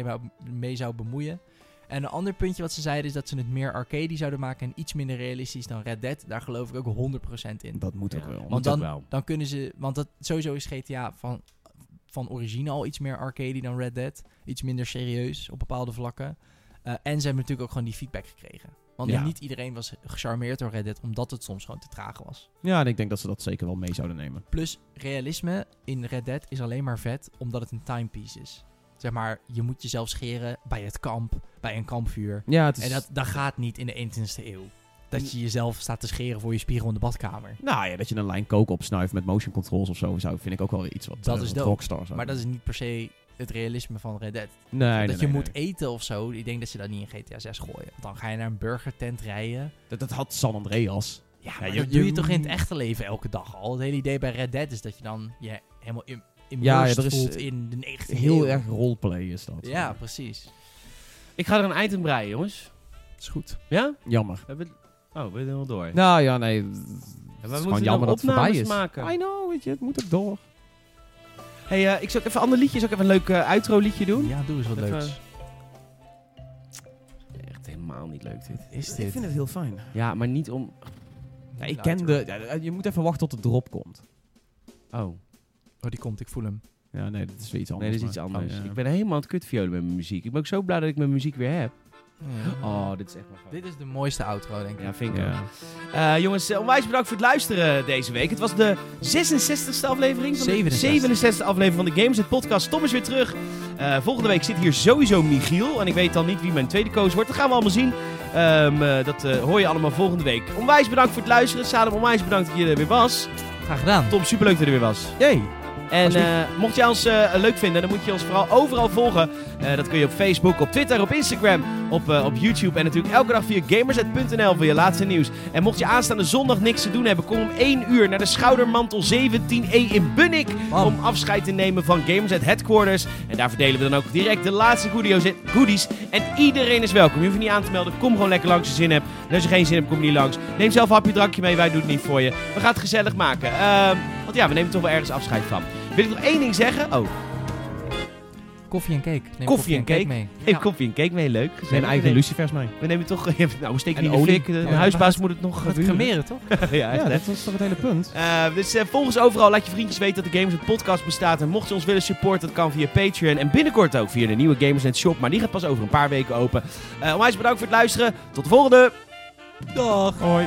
mee zou bemoeien. En een ander puntje wat ze zeiden is dat ze het meer arcade zouden maken en iets minder realistisch dan Red Dead. Daar geloof ik ook 100% in. Dat moet ook Ja. wel. Want dan, wel. dan kunnen ze, want dat, sowieso is GTA van, van origine al iets meer arcade dan Red Dead. Iets minder serieus op bepaalde vlakken. Eh, en ze hebben natuurlijk ook gewoon die feedback gekregen. Want Ja. niet iedereen was gecharmeerd door Red Dead, omdat het soms gewoon te traag was. Ja, en ik denk dat ze dat zeker wel mee zouden nemen. Plus, realisme in Red Dead is alleen maar vet omdat het een timepiece is. Zeg maar, je moet jezelf scheren bij het kamp, bij een kampvuur. Ja, het is... En dat, dat gaat niet in de 21ste eeuw. Dat je jezelf staat te scheren voor je spiegel in de badkamer. Nou ja, dat je een lijn kook opsnuift met motion controls of zo, zou, vind ik ook wel weer iets wat, Dat eh, is wat dope. Rockstar zou Maar dat is niet per se het realisme van Red Dead. Nee, dat nee, je nee. moet eten of zo. Ik denk dat je dat niet in GTA 6 gooien. Want dan ga je naar een burgertent rijden. Dat, dat had San Andreas. Ja, Ja, maar je- dat doe je toch in het echte leven elke dag al. Het hele idee bij Red Dead is dat je dan je helemaal im Ja, immersed ja, er is, voelt eh, in de 19e Heel eeuw. erg roleplay is dat. Ja, precies. Ik ga er een eind in breien, jongens. Is goed. Ja? Jammer. We hebben... Oh, we zijn helemaal door. Nou ja, nee. Het we is moeten gewoon nog jammer dat het voorbij opnames is. maken. I know, weet je, het moet ook door. hey, eh, ik ook even een ander liedje. Zal ik even een leuk eh, outro liedje doen? Ja, doe eens wat Even- leuks. Echt helemaal niet leuk dit. Is Ik vind het heel fijn. Ja, maar niet om... Ja, ik ken de... ja, je moet even wachten tot de drop komt. Oh. Oh, die komt. Ik voel hem. Ja, nee, dat is weer iets Nee, anders. dat is iets anders. Oh, ja. Ik ben helemaal aan het kutviolen met mijn muziek. Ik ben ook zo blij dat ik mijn muziek weer heb. Oh, dit is echt maar Dit is de mooiste outro, denk ik. Ja, vind ik. Ja. Eh, jongens, eh, onwijs bedankt voor het luisteren deze week. Het was de 66e aflevering. Van de 67e. 67e aflevering van de Games Net Podcast. Tom is weer terug. Eh, volgende week zit hier sowieso Michiel. En ik weet dan niet wie mijn tweede coach wordt. Dat gaan we allemaal zien. Ehm, eh, dat eh, hoor je allemaal volgende week. Onwijs bedankt voor het luisteren. Salem, onwijs bedankt dat je er weer was. Graag gedaan. Tom, superleuk dat je er weer was. Yay! En eh, mocht jij ons eh, leuk vinden, dan moet je ons vooral overal volgen. Eh, dat kun je op Facebook, op Twitter, op Instagram, op, op YouTube en natuurlijk elke dag via gamersnet.nl voor je laatste nieuws. En mocht je aanstaande zondag niks te doen hebben, kom om 1 uur naar de Schoudermantel 17E in Bunnik om afscheid te nemen van Gamersnet Headquarters. En daar verdelen we dan ook direct de laatste goodies-. En iedereen is welkom. Je hoeft je niet aan te melden. Kom gewoon lekker langs als je zin hebt. En als je geen zin hebt, kom je niet langs. Neem zelf een hapje drankje mee. Wij doen het niet voor je. We gaan het gezellig maken. Ehm, want ja, we nemen toch wel ergens afscheid van. Wil ik nog één ding zeggen? Oh, Koffie en cake. Neem Koffie en cake. mee. Neem Ja. koffie en cake mee. Leuk. Zijn Gezellig. eigen we, nemen, lucifers mee. we nemen toch... nou, we steken En niet de olie. De Ja, huisbaas moet het nog duren. cremeren, toch? ja, echt, Ja, hè? dat is toch het hele punt. Eh, dus eh, volg ons overal. Laat je vriendjes weten dat de Gamers Net podcast bestaat. En mocht je ons willen supporten, dat kan via Patreon. En binnenkort ook via de nieuwe Gamers Net shop. Maar die gaat pas over een paar weken open. Eh onwijs bedankt voor het luisteren. Tot de volgende. Dag. Hoi.